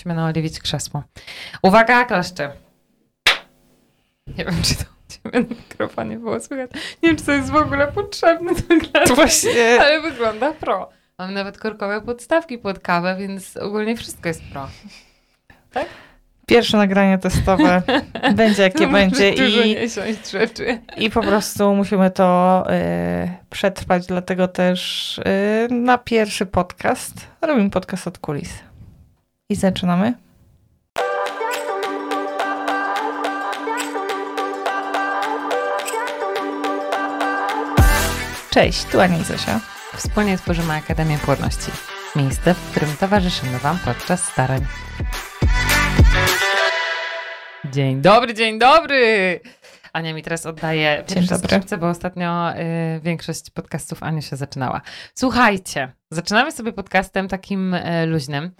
Musimy naoliwić krzesło. Uwaga, klaszcze. Nie wiem, czy to u ciebie na mikrofonie było słychać. Nie wiem, czy to jest w ogóle potrzebne to klaszcze, Właśnie. ale wygląda pro. Mam nawet korkowe podstawki pod kawę, więc ogólnie wszystko jest pro. Pierwsze nagranie testowe będzie jakie będzie i, i po prostu musimy to y, przetrwać, dlatego też y, na pierwszy podcast robimy podcast od kulis. I zaczynamy. Cześć, tu Ania i Zosia. Wspólnie tworzymy Akademię Płodności. Miejsce, w którym towarzyszymy Wam podczas starań. Dzień dobry, dzień dobry! Ania mi teraz oddaje pierwsze skrzypce, bo ostatnio y, większość podcastów Aniu się zaczynała. Słuchajcie, zaczynamy sobie podcastem takim y, luźnym,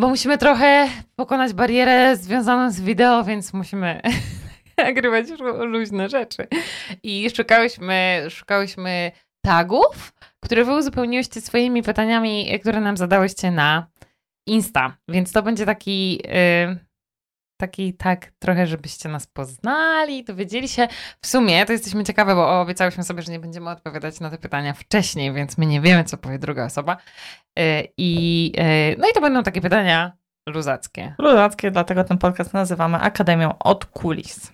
bo musimy trochę pokonać barierę związaną z wideo, więc musimy nagrywać lu- luźne rzeczy. I szukałyśmy, szukałyśmy tagów, które wy uzupełniłyście swoimi pytaniami, które nam zadałyście na Insta. Więc to będzie taki, y, taki tak trochę, żebyście nas poznali, dowiedzieli się. W sumie to jesteśmy ciekawe, bo obiecałyśmy sobie, że nie będziemy odpowiadać na te pytania wcześniej, więc my nie wiemy, co powie druga osoba. Y, I, y, no i to będą takie pytania luzackie. Luzackie, dlatego ten podcast nazywamy Akademią od kulis.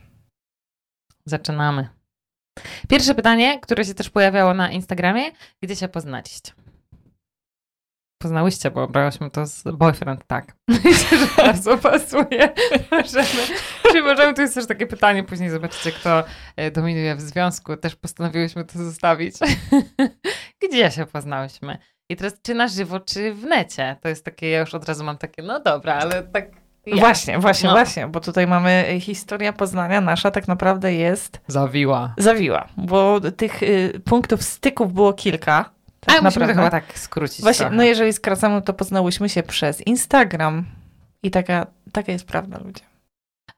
Zaczynamy. Pierwsze pytanie, które się też pojawiało na Instagramie, gdzie się poznaliście? Poznałyście, bo brałyśmy to z boyfriend, tak. Myślę, że bardzo pasuje. Możemy, czyli możemy, tu jest też takie pytanie, później zobaczycie, kto e, dominuje w związku. Też postanowiłyśmy to zostawić. Gdzie się poznałyśmy? I teraz, czy na żywo, czy w necie? To jest takie, ja już od razu mam takie, no dobra, ale tak jak? Właśnie, właśnie, No. właśnie, bo tutaj mamy historia Poznania nasza tak naprawdę jest Zawiła. zawiła, bo tych y, punktów styków było kilka. Tak to naprawdę. chyba tak skrócić Właśnie, trochę. no jeżeli skracamy, to poznałyśmy się przez Instagram i taka, taka jest prawda, ludzie.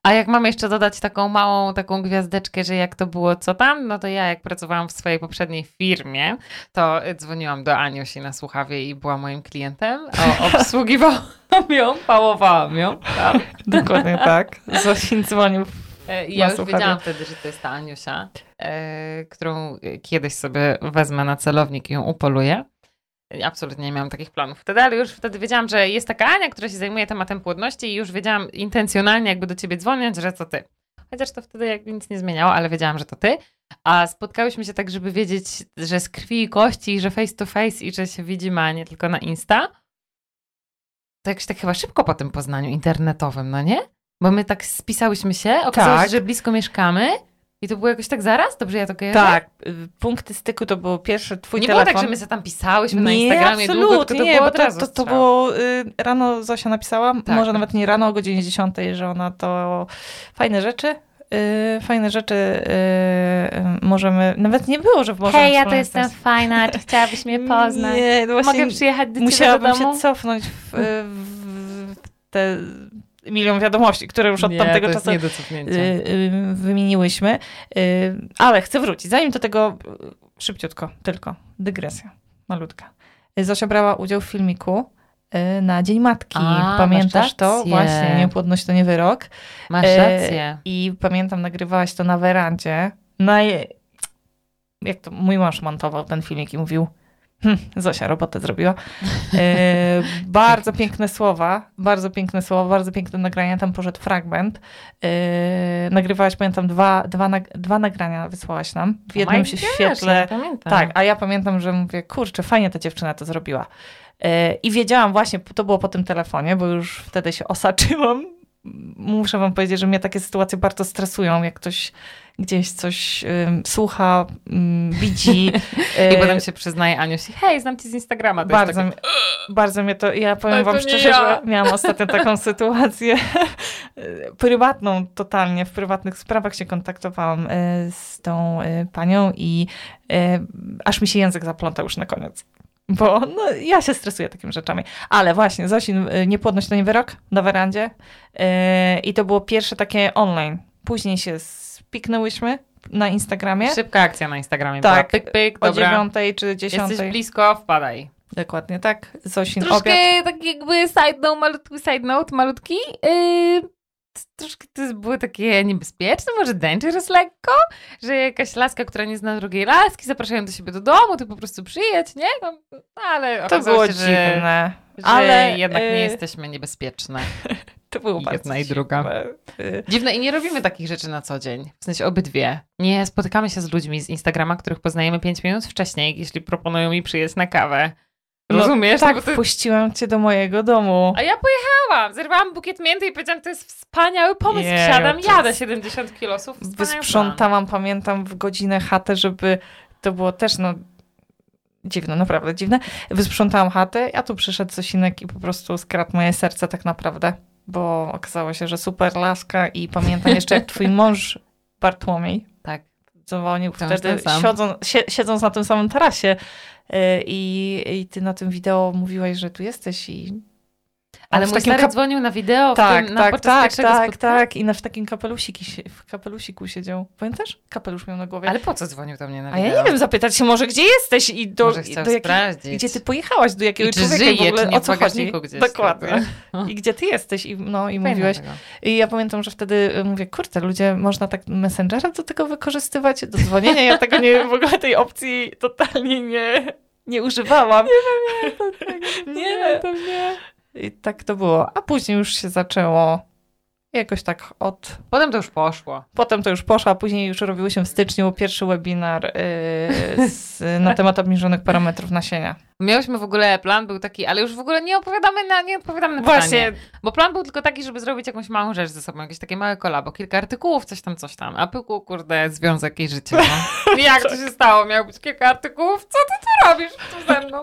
A jak mamy jeszcze dodać taką małą taką gwiazdeczkę, że jak to było, co tam, no to ja jak pracowałam w swojej poprzedniej firmie, to dzwoniłam do Aniusi na słuchawie i była moim klientem. O, obsługiwałam ją, pałowałam ją. Tak. Dokładnie tak. Zosin dzwonił. Na ja już wiedziałam wtedy, że to jest ta Aniusia, e, którą e, kiedyś sobie wezmę na celownik i ją upoluję. Absolutnie nie miałam takich planów wtedy, ale już wtedy wiedziałam, że jest taka Ania, która się zajmuje tematem płodności i już wiedziałam intencjonalnie jakby do ciebie dzwoniąc, że to ty. Chociaż to wtedy jakby nic nie zmieniało, ale wiedziałam, że to ty. A spotkałyśmy się tak, żeby wiedzieć, że z krwi i kości, i że face to face i że się widzimy, a nie tylko na Insta. To jakoś tak chyba szybko po tym poznaniu internetowym, no nie? Bo my tak spisałyśmy się, okazało Tak. się, że blisko mieszkamy i to było jakoś tak zaraz? Dobrze ja to kojarzę? Tak, y, punkty styku to był pierwszy twój Nie było telefon. tak, że my sobie tam pisałyśmy na nie, Instagramie długo, absolutnie, tylko to nie, było to, to, to było y, rano Zosia napisała, Tak. może nawet nie rano, o godzinie 10, że ona to fajne rzeczy, y, fajne rzeczy y, możemy, nawet nie było, że możemy Hej, ja to jestem fajna, czy chciałabyś mnie poznać? Nie, no właśnie Mogę przyjechać do ciebie do musiałabym domu? się cofnąć w, w, w te milion wiadomości, które już od nie, tamtego czasu y, y, wymieniłyśmy. Y, ale chcę wrócić. Zanim do tego, szybciutko, tylko dygresja malutka. Zosia brała udział w filmiku na Dzień Matki. A, Pamiętasz to? Właśnie, niepłodność to nie wyrok. Masz rację. I pamiętam, nagrywałaś to na werandzie. Na je... Jak to mój mąż montował ten filmik i mówił, hm, Zosia robotę zrobiła. E, bardzo piękne słowa, bardzo piękne słowa, bardzo piękne nagrania. Tam poszedł fragment. E, nagrywałaś, pamiętam, dwa, dwa, nag- dwa nagrania wysłałaś nam. W Oh jednym się świetle. ja. Tak, a ja pamiętam, że mówię, kurczę, fajnie ta dziewczyna to zrobiła. E, I wiedziałam właśnie, to było po tym telefonie, bo już wtedy się osaczyłam. Muszę wam powiedzieć, że mnie takie sytuacje bardzo stresują, jak ktoś gdzieś coś słucha, widzi. I e, potem się przyznaje Aniusi, hej, znam cię z Instagrama. Bardzo, bardzo mnie to, ja powiem Ale wam to nie szczerze, ja. że miałam ostatnio taką sytuację prywatną totalnie, w prywatnych sprawach się kontaktowałam e, z tą panią i aż mi się język zaplątał już na koniec. Bo no, ja się stresuję takimi rzeczami. Ale właśnie, Zosin, e, niepłodność to nie wyrok na werandzie e, i to było pierwsze takie online. Później się spiknęłyśmy na Instagramie Szybka akcja na Instagramie Tak, była. Pyk, pyk, o dobra. dziewiątej czy dziesiątej. Jesteś blisko, wpadaj. Dokładnie tak. Zosin Troszkę obiad. tak jakby side note, malutki side note, malutki. Yy, troszkę to było takie niebezpieczne, może dangerous lekko, że jakaś laska, która nie zna drugiej laski, zapraszają do siebie do domu, ty po prostu przyjedź, nie? No, ale To było się, że, dziwne. że ale, jednak nie y, jesteśmy niebezpieczne. To było bardzo jedna i druga. dziwne. Y, Dziwne i nie robimy takich rzeczy na co dzień. W sensie obydwie. Nie spotykamy się z ludźmi z Instagrama, których poznajemy 5 minut wcześniej, jeśli proponują mi przyjeść na kawę. No, Rozumiesz? Tak, No bo to- wpuściłam cię do mojego domu. A ja pojechałam, zerwałam bukiet mięty i powiedziałam, to jest wspaniały pomysł, Jeju, wsiadam, jadę jest- 70 kilosów. Wysprzątałam, pamiętam, w godzinę chatę, żeby to było też, no, dziwne, naprawdę dziwne. Wysprzątałam chatę, a tu przyszedł Zosinek i po prostu skradł moje serce tak naprawdę, bo okazało się, że super laska i pamiętam jeszcze, jak twój mąż Bartłomiej Tak. dzwonił Wciąż wtedy, siedząc, sie, siedząc na tym samym tarasie y, i, i ty na tym wideo mówiłaś, że tu jesteś i... Ale mój takim stary dzwonił na wideo tak, tym, na tak, tak, tak, tak. I na, w takim kapelusiki, się- w kapelusiku siedział. Pamiętasz? Kapelusz miał na głowie. Ale po co dzwonił do mnie na A wideo? ja nie wiem, zapytać się może, gdzie jesteś i do, Może i do jakiej, gdzie ty pojechałaś, do jakiego I czy człowieka żyje, w ogóle czy nie o co chodzi. gdzieś. Dokładnie. I gdzie ty jesteś i, no, i Fajne mówiłeś. tego. I ja pamiętam, że wtedy y, mówię, kurczę, ludzie, można tak Messengera do tego wykorzystywać, do dzwonienia. Ja tego nie, w ogóle tej opcji totalnie nie, nie używałam. Nie, to nie. I tak to było. A później już się zaczęło jakoś tak od Potem to już poszło. Potem to już poszło, a później już robiły się w styczniu pierwszy webinar yy, z, na temat obniżonych parametrów nasienia. Miałyśmy w ogóle, plan był taki, ale już w ogóle nie opowiadamy na, nie odpowiadamy na Właśnie, pytanie. Bo plan był tylko taki, żeby zrobić jakąś małą rzecz ze sobą, jakieś takie małe kolabo, kilka artykułów, coś tam, coś tam. A pyku, kurde, związek i życie. No. Jak to się stało? Miało być kilka artykułów? Co ty tu robisz tu ze mną?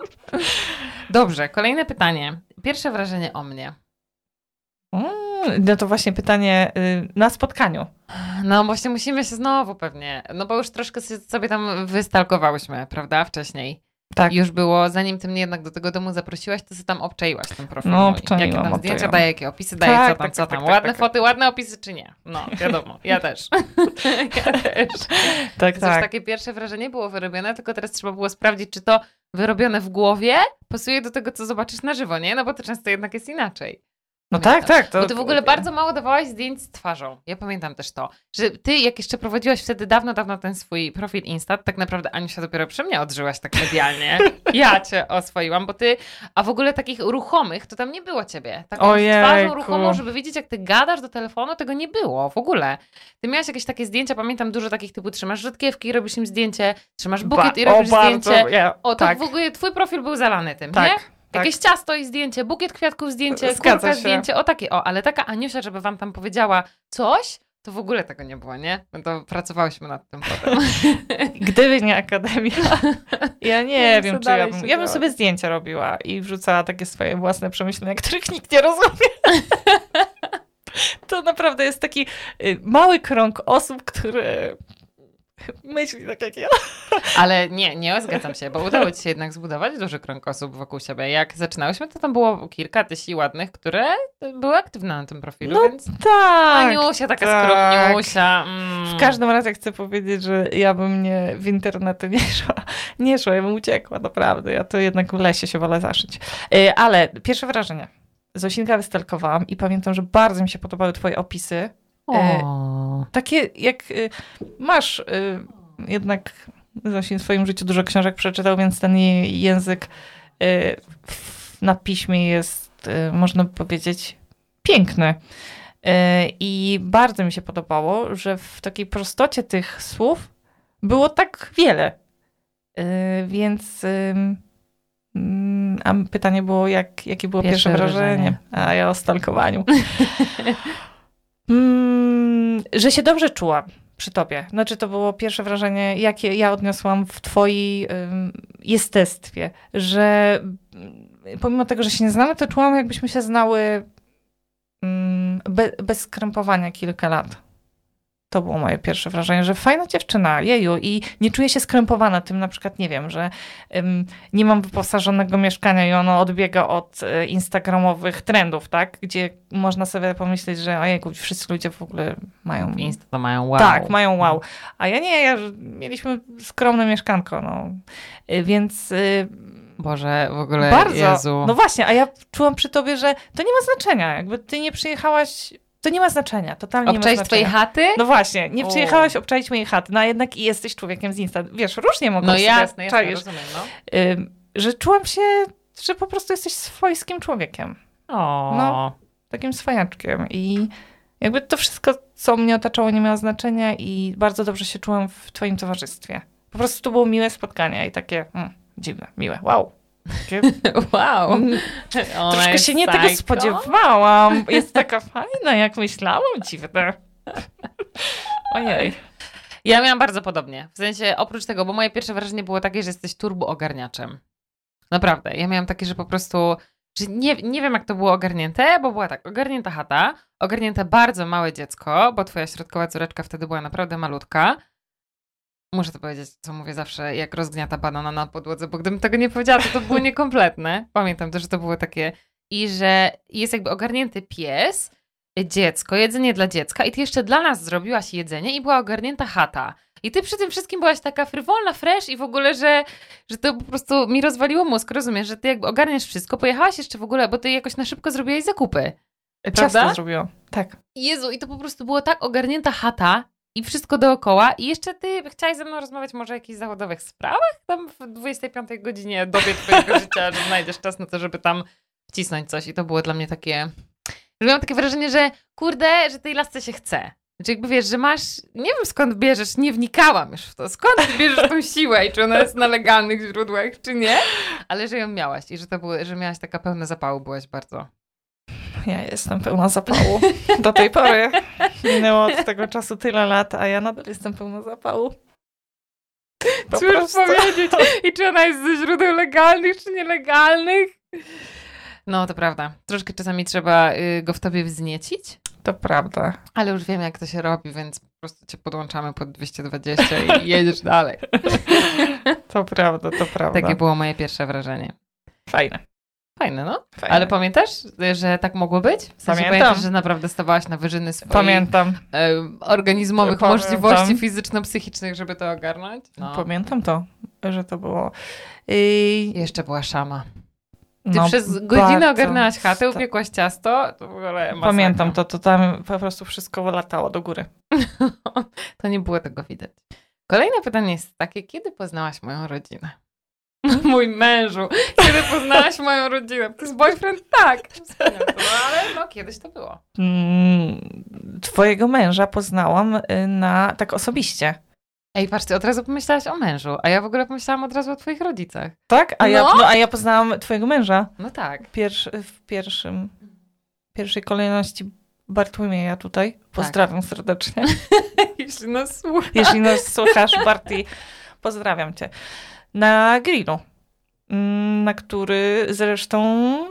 Dobrze, kolejne pytanie. Pierwsze wrażenie o mnie. Mm, no to właśnie pytanie y, na spotkaniu. No właśnie musimy się znowu pewnie, no bo już troszkę sobie tam wystalkowałyśmy, prawda, wcześniej. Tak. Już było, zanim ty mnie jednak do tego domu zaprosiłaś, to sobie tam obczaiłaś ten profil No, obczaiłam, Jakie tam zdjęcia daje, jakie opisy daje, Tak, co tam, tak, co tak, tam. tak, ładne tak. foty, ładne opisy czy nie? No, wiadomo, ja też. ja też. Tak, Chociaż tak. takie pierwsze wrażenie było wyrobione, tylko teraz trzeba było sprawdzić, czy to wyrobione w głowie pasuje do tego, co zobaczysz na żywo, nie? No bo to często jednak jest inaczej. No tak, tak. To, Bo ty w ogóle bardzo mało dawałaś zdjęć z twarzą. Ja pamiętam też to, że ty, jak jeszcze prowadziłaś wtedy dawno, dawno ten swój profil Insta, tak naprawdę Aniusia dopiero przy mnie odżyłaś tak medialnie. Ja cię oswoiłam, bo ty, a w ogóle takich ruchomych, to tam nie było ciebie. Taką Ojejku. twarzą ruchomą, żeby widzieć, jak ty gadasz do telefonu, tego nie było w ogóle. Ty miałaś jakieś takie zdjęcia, pamiętam dużo takich typu, trzymasz rzodkiewki, robisz im zdjęcie, trzymasz bukiet i Ba- robisz o, bardzo, zdjęcie. Ja, O, to tak, w ogóle twój profil był zalany tym, tak, nie? Tak. Jakieś ciasto i zdjęcie, bukiet kwiatków zdjęcie, Zgadza kurka się. zdjęcie, o takie, o, ale taka Aniusia, żeby wam tam powiedziała coś, to w ogóle tego nie było, nie? No to pracowałyśmy nad tym potem. Gdyby nie akademia, ja nie Ja bym wiem, czy ja bym, ja bym sobie zdjęcia robiła i wrzucała takie swoje własne przemyślenia, których nikt nie rozumie. To naprawdę jest taki y, mały krąg osób, które myśli tak jak ja. Ale nie, nie zgadzam się, bo udało ci się jednak zbudować duży krąg osób wokół siebie. Jak zaczynałyśmy, to tam było kilka tysięcy ładnych, które były aktywne na tym profilu, No więc Tak. Aniusia, taka tak. skromniusia. Mm. W każdym razie chcę powiedzieć, że ja bym nie w internety nie szła. Nie szła, ja bym uciekła, naprawdę. Ja to jednak w lesie się wolę zaszyć. Y, Ale pierwsze wrażenie. Zosinka wystalkowałam i pamiętam, że bardzo mi się podobały twoje opisy. O. Takie jak y, masz y, jednak Zosin w swoim życiu dużo książek przeczytał, więc ten jej język y, na piśmie jest, można by powiedzieć, piękny. I bardzo mi się podobało, że w takiej prostocie tych słów było tak wiele. Więc mm, a pytanie było, jak, jakie było Pierwsze pierwsze, wrażenie? wrażenie. A ja o stalkowaniu. Mm, że się dobrze czułam przy tobie. Znaczy, to było pierwsze wrażenie, jakie ja odniosłam w twojej ym, jestestwie, że mm, pomimo tego, że się nie znamy, to czułam, jakbyśmy się znały mm, be, bez skrępowania kilka lat. To było moje pierwsze wrażenie, że fajna dziewczyna, jeju, i nie czuję się skrępowana tym, na przykład, nie wiem, że ym, nie mam wyposażonego mieszkania i ono odbiega od e, instagramowych trendów, tak? Gdzie można sobie pomyśleć, że ojejku, wszyscy ludzie w ogóle mają... Insta to mają wow. Tak, mają wow. A ja nie, ja, mieliśmy skromne mieszkanko, no. Y, Więc y, Boże, w ogóle, Bardzo. Jezu. No właśnie, a ja czułam przy tobie, że to nie ma znaczenia. Jakby ty nie przyjechałaś, to nie ma znaczenia, totalnie nie ma Obczaić znaczenia. twojej chaty? No właśnie, nie przyjechałaś obczaić mojej chaty, no a jednak i jesteś człowiekiem z Insta. Wiesz, różnie mogą No sobie jasne, jasne, czaisz. rozumiem, no. Że czułam się, że po prostu jesteś swojskim człowiekiem. O, No. Takim swojaczkiem i jakby to wszystko, co mnie otaczało, nie miało znaczenia i bardzo dobrze się czułam w twoim towarzystwie. Po prostu to było miłe spotkanie i takie mm, dziwne, miłe, wow. Wow. mm, Ona troszkę się nie tego psycho. spodziewałam. Jest taka fajna, jak myślałam, dziwne. Ojej. Ja miałam bardzo podobnie. W sensie, oprócz tego, bo moje pierwsze wrażenie było takie, że jesteś turbo ogarniaczem. Naprawdę. Ja miałam takie, że po prostu, że nie, nie wiem jak to było ogarnięte, bo była tak, ogarnięta chata, ogarnięte bardzo małe dziecko, bo twoja środkowa córeczka wtedy była naprawdę malutka. Muszę to powiedzieć, co mówię zawsze, jak rozgniata banana na podłodze, bo gdybym tego nie powiedziała, to to było niekompletne. Pamiętam też, że to było takie... I że jest jakby ogarnięty pies, dziecko, jedzenie dla dziecka i ty jeszcze dla nas zrobiłaś jedzenie i była ogarnięta chata. I ty przy tym wszystkim byłaś taka frywolna, fresh i w ogóle, że, że to po prostu mi rozwaliło mózg, rozumiesz, że ty jakby ogarniasz wszystko, pojechałaś jeszcze w ogóle, bo ty jakoś na szybko zrobiłaś zakupy. Ciasto Prawda? zrobiłam. Tak. Jezu, i to po prostu było tak ogarnięta chata i wszystko dookoła. I jeszcze ty chciałaś ze mną rozmawiać może o jakichś zawodowych sprawach? Tam w 25 godzinie dobie twojego życia, że znajdziesz czas na to, żeby tam wcisnąć coś. I to było dla mnie takie, że miałam takie wrażenie, że kurde, że tej lasce się chce. Znaczy jakby wiesz, że masz, nie wiem skąd bierzesz, nie wnikałam już w to, skąd bierzesz tą siłę i czy ona jest na legalnych źródłach, czy nie, ale że ją miałaś i że to było, że miałaś taka pełna zapału, byłaś bardzo. Ja jestem pełna zapału. Do tej pory minęło od tego czasu tyle lat, a ja nadal jestem pełna zapału. Po Cóż prostu. powiedzieć? I czy ona jest ze źródeł legalnych, czy nielegalnych? No, to prawda. Troszkę czasami trzeba y, go w tobie wzniecić, To prawda. ale już wiem, jak to się robi, więc po prostu cię podłączamy pod 220 i jedziesz dalej. To prawda, to prawda. Takie było moje pierwsze wrażenie. Fajne. Fajne, no. Fajne. Ale pamiętasz, że tak mogło być? W sensie Pamiętam. pamiętasz, że naprawdę stawałaś na wyżyny swoich Pamiętam. organizmowych Pamiętam. możliwości fizyczno-psychicznych, żeby to ogarnąć? No. Pamiętam to, że to było. I Jeszcze była szama. Ty no, przez godzinę ogarnęłaś chatę, upiekłaś ciasto, to w ogóle masakra. Pamiętam to, to tam po prostu wszystko latało do góry. to nie było tego widać. Kolejne pytanie jest takie, kiedy poznałaś moją rodzinę? Mój mężu, kiedy poznałaś moją rodzinę? To jest boyfriend? Tak. Ale no kiedyś to było. Mm, Twojego męża poznałam y, na tak osobiście. Ej, patrzcie, od razu pomyślałaś o mężu, a ja w ogóle pomyślałam od razu o twoich rodzicach. Tak? A, ja, No. no, a ja poznałam twojego męża No tak. pierwszy, w pierwszym, pierwszej kolejności Bartłomieja tutaj. Pozdrawiam serdecznie. Jeśli nas słucha. Jeśli nas słuchasz, Barty, pozdrawiam cię. Na grillu, mm, na który zresztą mm,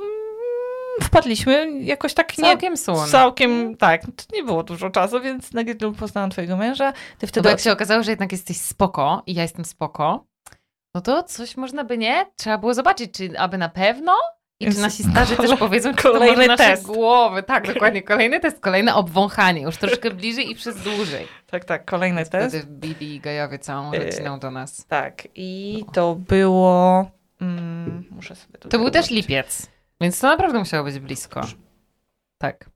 wpadliśmy jakoś tak nie... Całkiem słone. Całkiem, tak. Nie było dużo czasu, więc na grillu poznałam twojego męża. Ty No wtedy... bo jak się okazało, że jednak jesteś spoko i ja jestem spoko, no to coś można by nie? Trzeba było zobaczyć, czy aby na pewno? I czy nasi starzy też powiedzą, czy to kolejny może nasze test. głowy. Tak, dokładnie. Kolejny test, kolejne obwąchanie. Już troszkę bliżej i przez dłużej. Tak, tak, kolejny test. Wtedy bili Gajowie całą Y, rodziną do nas. Tak, i to było... Mm, muszę sobie To był też zobaczyć. lipiec, więc to naprawdę musiało być blisko. Tak.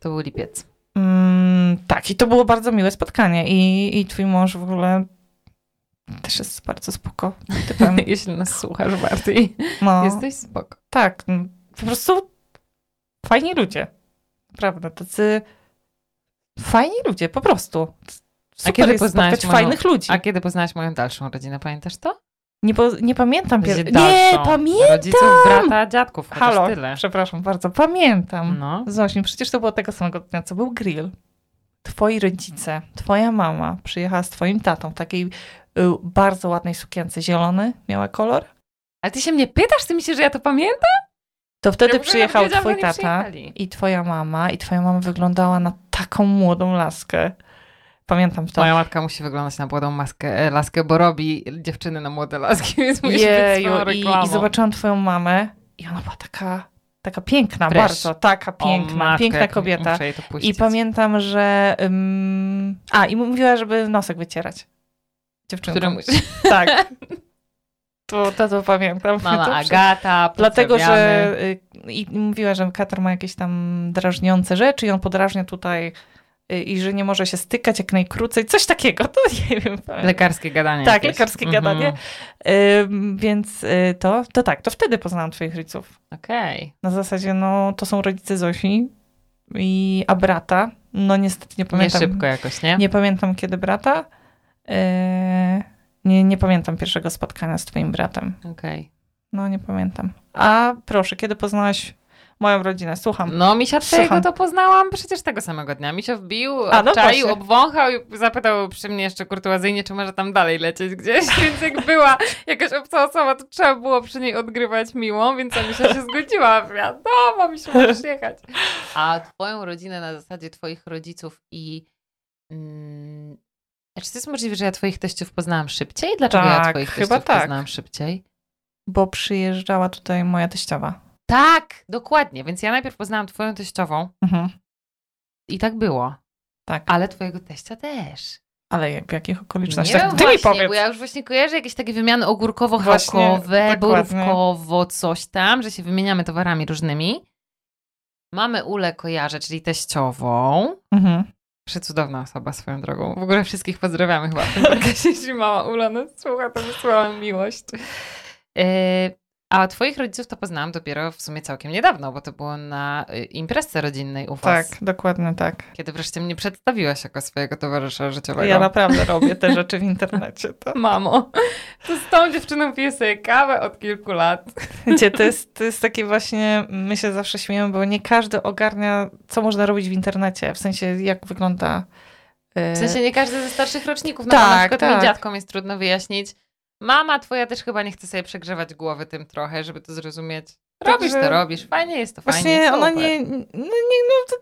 To był lipiec. Mm, tak, i to było bardzo miłe spotkanie. I, I twój mąż w ogóle też jest bardzo spoko typem. Jeśli nas słuchasz bardziej, No, jesteś spoko. tak, po prostu fajni ludzie. Naprawdę, tacy fajni ludzie, po prostu. Super kiedy jest spotkać moją- fajnych ludzi. A kiedy poznałaś moją dalszą rodzinę, pamiętasz to? Nie, po, nie pamiętam. Będzie Pier... dalszą. Nie, pamiętam. Rodziców, brata, dziadków, Halo, tyle. przepraszam bardzo, pamiętam. No. Zośmi, przecież to było tego samego dnia, co był grill. Twoi rodzice, twoja mama przyjechała z twoim tatą w takiej y, bardzo ładnej sukience, zielony miała kolor. Ale ty się mnie pytasz, ty myślisz, że ja to pamiętam? To wtedy Ja przyjechał twój tata i twoja mama i twoja mama wyglądała na taką młodą laskę. Pamiętam to. Moja matka musi wyglądać na młodą maskę, e, laskę, bo robi dziewczyny na młode laski, więc musi być Jeju, i, reklamą. i zobaczyłam twoją mamę i ona była taka, taka piękna, Fresh. bardzo, taka piękna, matko, piękna kobieta. I pamiętam, że. ym, a, i mówiła, żeby nosek wycierać. Dziewczynkom. Tak. To, to, to pamiętam. Mama to Agata, Dlatego, że y, i mówiła, że Katar ma jakieś tam drażniące rzeczy i on podrażnia tutaj i że nie może się stykać jak najkrócej. Coś takiego, to nie wiem. Lekarskie gadanie. Tak, jakieś. lekarskie Mhm. gadanie. Y, Więc y, to, to tak, to wtedy poznałam twoich rodziców. Okej. Na zasadzie, no to są rodzice Zosi i, a brata. No niestety nie Nie pamiętam. szybko jakoś, nie? Nie pamiętam kiedy brata. Y, Nie, nie pamiętam pierwszego spotkania z twoim bratem. Okej. No, nie pamiętam. A proszę, kiedy poznałaś moją rodzinę? Słucham. No, misia twojego to poznałam przecież tego samego dnia. Misio wbił, A, no obczaił, właśnie. obwąchał i zapytał przy mnie jeszcze kurtuazyjnie, czy może tam dalej lecieć gdzieś. Więc jak była jakaś obca osoba, to trzeba było przy niej odgrywać miłą, więc ta Misia się zgodziła. Wiadomo, Misiu, możesz jechać. A twoją rodzinę na zasadzie twoich rodziców i... Mm, a czy to jest możliwe, że ja twoich teściów poznałam szybciej? Dlaczego ja Tak, twoich chyba teściów tak. poznałam szybciej? Bo przyjeżdżała tutaj moja teściowa. Tak, dokładnie. Więc ja najpierw poznałam twoją teściową Mhm. i tak było. Tak. Ale twojego teścia też. Ale w jakich Nie okolicznościach? wiem Ty mi właśnie, powiedz. bo ja już właśnie kojarzę jakieś takie wymiany ogórkowo-chałkowe, borówkowo, coś tam, że się wymieniamy towarami różnymi. Mamy Ulę kojarzę, czyli teściową. Mhm. Przecudowna osoba swoją drogą. W ogóle wszystkich pozdrawiamy chyba. Jeśli mała Ula nas słucha, to wysyłamy miłość. Yy, a twoich rodziców to poznałam dopiero w sumie całkiem niedawno, bo to było na y, imprezce rodzinnej u Tak, was. dokładnie tak. Kiedy wreszcie mnie przedstawiłaś jako swojego towarzysza życiowego. Ja naprawdę robię te rzeczy w internecie. To. Mamo, to z tą dziewczyną piję sobie kawę od kilku lat. Wiecie, to jest, to jest takie właśnie, my się zawsze śmiejemy, bo nie każdy ogarnia, co można robić w internecie. W sensie, jak wygląda... e, W sensie nie każdy ze starszych roczników, no Tak, na przykład tak. mi dziadkom jest trudno wyjaśnić. Mama twoja też chyba nie chce sobie przegrzewać głowy tym trochę, żeby to zrozumieć. Robisz Także- to, robisz. Fajnie jest to, Właśnie fajnie. ona super. nie, no, nie, no to,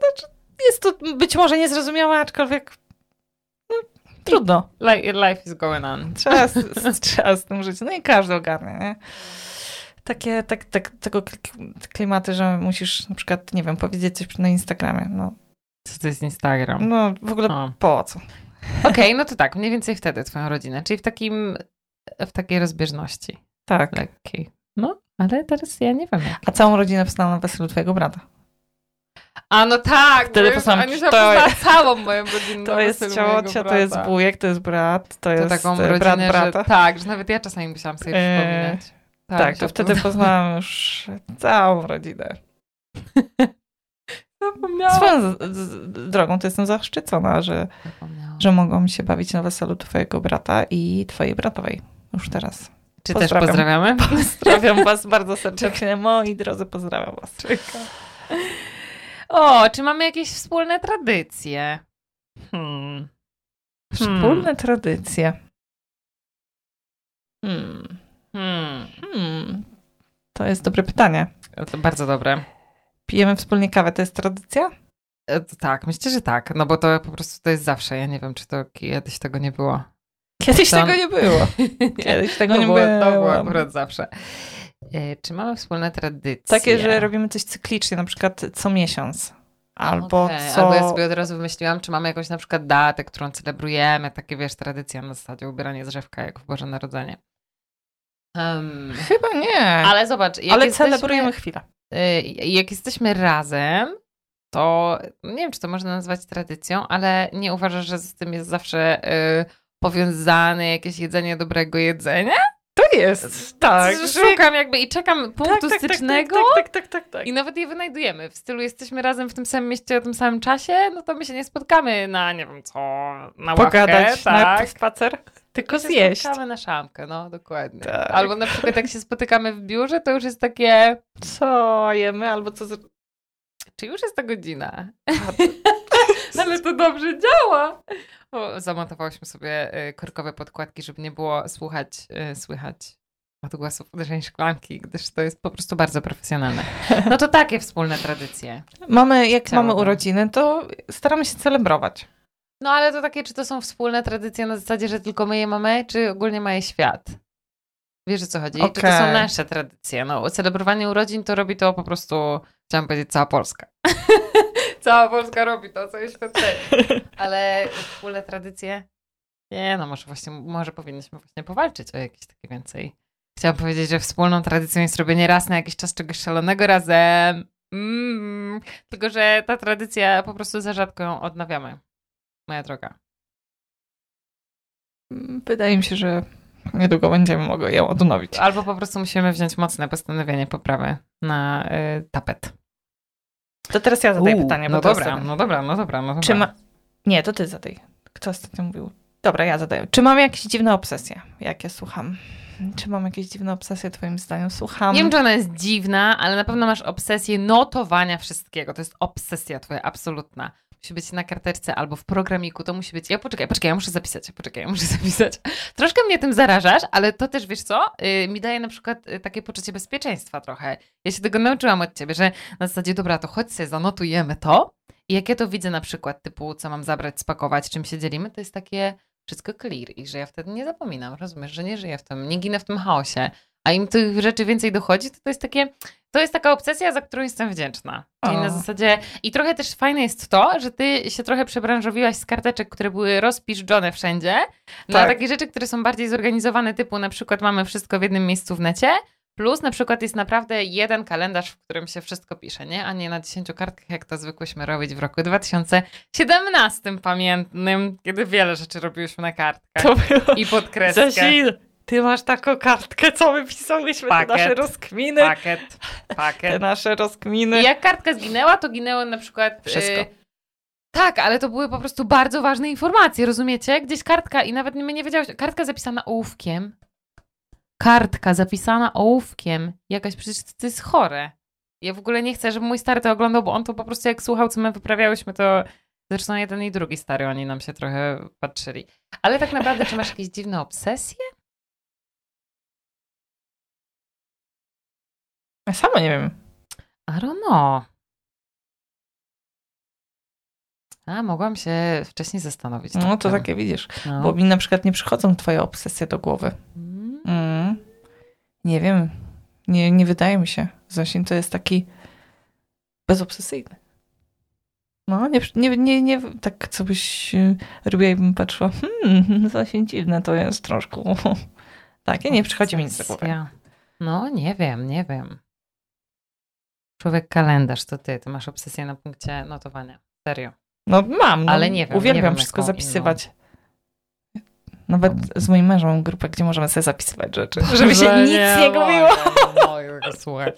znaczy jest to być może niezrozumiałe, aczkolwiek no, trudno. Li- Life is going on. Trzeba z, trzeba z tym żyć. No i każdy ogarnia, nie? Takie, tak, tak, tego kl- klimaty, że musisz na przykład, nie wiem, powiedzieć coś na Instagramie. No, Co to jest Instagram? no w ogóle O. po co? Okej, no to tak, mniej więcej wtedy twoją rodzinę, czyli w takim, w takiej rozbieżności Tak. lekkiej. No, ale teraz ja nie wiem. A całą rodzinę poznałam na weselu twojego brata. A no tak, Wtedy poznałam, to- poznała całą moją rodzinę. To jest ciocia, to jest wujek, to jest brat, to To jest taką e, rodzinę, brat że brata. tak, że nawet ja czasami musiałam sobie Eee, przypominać. Tak, że to wtedy poznałam już całą rodzinę. Zapomniałam. Swoją drogą to jestem zaszczycona, że, że mogą się bawić na weselu twojego brata i twojej bratowej. Już teraz. Czy też pozdrawiam. pozdrawiamy? Pozdrawiam was bardzo serdecznie. Moi drodzy, pozdrawiam was. O, czy mamy jakieś wspólne tradycje? Hmm. Hmm. Wspólne tradycje. Hmm. Hmm. Hmm. To jest dobre pytanie. To bardzo dobre. Pijemy wspólnie kawę, to jest tradycja? E, Tak, myślę, że tak, no bo to po prostu to jest zawsze. Ja nie wiem, czy to kiedyś tego nie było. Kiedyś tego nie było. Kiedyś tego to nie było. To było akurat zawsze. E, Czy mamy wspólne tradycje? Takie, że robimy coś cyklicznie, na przykład co miesiąc. Albo Okej, co... Albo ja sobie od razu wymyśliłam, czy mamy jakąś na przykład datę, którą celebrujemy, takie wiesz, tradycja na zasadzie ubieranie drzewka jak w Boże Narodzenie. Um, Chyba nie. ale zobacz, jak Ale jesteśmy, celebrujemy chwilę. y, jak jesteśmy razem, to nie wiem, czy to można nazwać tradycją, ale nie uważasz, że z tym jest zawsze y, powiązane jakieś jedzenie dobrego jedzenia? To jest, tak. Szukam jakby i czekam punktu tak, tak, stycznego. Tak, tak, tak, tak, tak. I nawet je wynajdujemy. W stylu jesteśmy razem w tym samym mieście o tym samym czasie, no to my się nie spotkamy na nie wiem co, na ławkę, Pogadać tak. na spacer, tylko się zjeść. Spotykamy na szamkę, no dokładnie. Tak. Albo na przykład jak się spotykamy w biurze, to już jest takie, Co jemy, albo co... z- czy już jest ta godzina? Ale to dobrze działa. O, zamontowałyśmy sobie y, korkowe podkładki, żeby nie było słuchać, y, słychać odgłosów uderzeń szklanki, gdyż to jest po prostu bardzo profesjonalne. No to takie wspólne tradycje. Mamy, jak Chciałabym. mamy urodziny, to staramy się celebrować. No ale to takie, czy to są wspólne tradycje na zasadzie, że tylko my je mamy, czy ogólnie ma je świat? Wiesz o co chodzi? Czy to są nasze tradycje? No, celebrowanie urodzin to robi to po prostu, chciałam powiedzieć, cała Polska. cała Polska robi to, co jest świadczenie. Ale wspólne tradycje? Nie, no może właśnie, może powinniśmy właśnie powalczyć o jakieś takie więcej Chciałam powiedzieć, że wspólną tradycją jest robienie raz na jakiś czas czegoś szalonego razem. Mm, tylko, że ta tradycja po prostu za rzadko ją odnawiamy. Moja droga. Wydaje mi się, że niedługo będziemy mogli ją odnowić. Albo po prostu musimy wziąć mocne postanowienie poprawy na y, tapet. To teraz ja zadaję pytanie. No bo to dobra, no dobra, no dobra, no dobra. Czy ma... Nie, to ty zadaj. Kto ostatnio mówił? Dobra, ja zadaję. Czy mam jakieś dziwne obsesje, jak ja słucham? Czy mam jakieś dziwne obsesje, twoim zdaniem? Słucham. Nie wiem, czy ona jest dziwna, ale na pewno masz obsesję notowania wszystkiego. To jest obsesja twoja, absolutna. Musi być na karteczce albo w programiku, to musi być... Ja poczekaj, poczekaj, ja muszę zapisać, poczekaj, ja muszę zapisać. Troszkę mnie tym zarażasz, ale to też, wiesz co, yy, mi daje na przykład y, takie poczucie bezpieczeństwa trochę. Ja się tego nauczyłam od ciebie, że na zasadzie, dobra, to chodź sobie, zanotujemy to i jak ja to widzę na przykład, typu, co mam zabrać, spakować, czym się dzielimy, to jest takie wszystko clear i że ja wtedy nie zapominam, rozumiesz, że nie żyję w tym, nie ginę w tym chaosie. A im tych rzeczy więcej dochodzi, to to jest takie, to jest taka obsesja, za którą jestem wdzięczna. Czyli na zasadzie, i trochę też fajne jest to, że ty się trochę przebranżowiłaś z karteczek, które były rozpiszczone wszędzie, na Tak. takie rzeczy, które są bardziej zorganizowane, typu na przykład mamy wszystko w jednym miejscu w necie, plus na przykład jest naprawdę jeden kalendarz, w którym się wszystko pisze, nie? A nie na 10 kartkach, jak to zwykłyśmy robić w roku 2017 pamiętnym, kiedy wiele rzeczy robiłyśmy na kartkach. To było... I pod kreskę. Zasil, ty masz taką kartkę, co my pisałyśmy, te Pakiet. nasze rozkminy. Pakiet, Te pakiet. nasze rozkminy. I jak kartka zginęła, to ginęło na przykład... Wszystko. y, tak, ale to były po prostu bardzo ważne informacje, rozumiecie? Gdzieś kartka i nawet my nie wiedziałaś, kartka zapisana ołówkiem. Kartka zapisana ołówkiem. Jakaś przecież to jest chore. Ja w ogóle nie chcę, żeby mój stary to oglądał, bo on to po prostu jak słuchał, co my wyprawiałyśmy, to zresztą jeden i drugi stary, oni nam się trochę patrzyli. Ale tak naprawdę, czy masz jakieś dziwne obsesje? Ja sama nie wiem. I don't know. A, mogłam się wcześniej zastanowić. No to tym. takie widzisz. No. Bo mi na przykład nie przychodzą twoje obsesje do głowy. Mm. Mm. Nie wiem. Nie, nie wydaje mi się. Zosin to jest taki bezobsesyjny. No, nie, nie, nie, nie tak co byś e, robiła i bym patrzyła, hmm, Zosin dziwne to jest troszkę. Takie nie przychodzi mi nic do głowy. No, nie wiem, nie wiem. Człowiek kalendarz to ty, ty masz obsesję na punkcie notowania. Serio. No mam, no, Ale nie wiem, nie uwielbiam wiem, wszystko zapisywać. Nawet z moim mężem mam grupę, gdzie możemy sobie zapisywać rzeczy, żeby się Że nic nie gubiło. nie słuchać.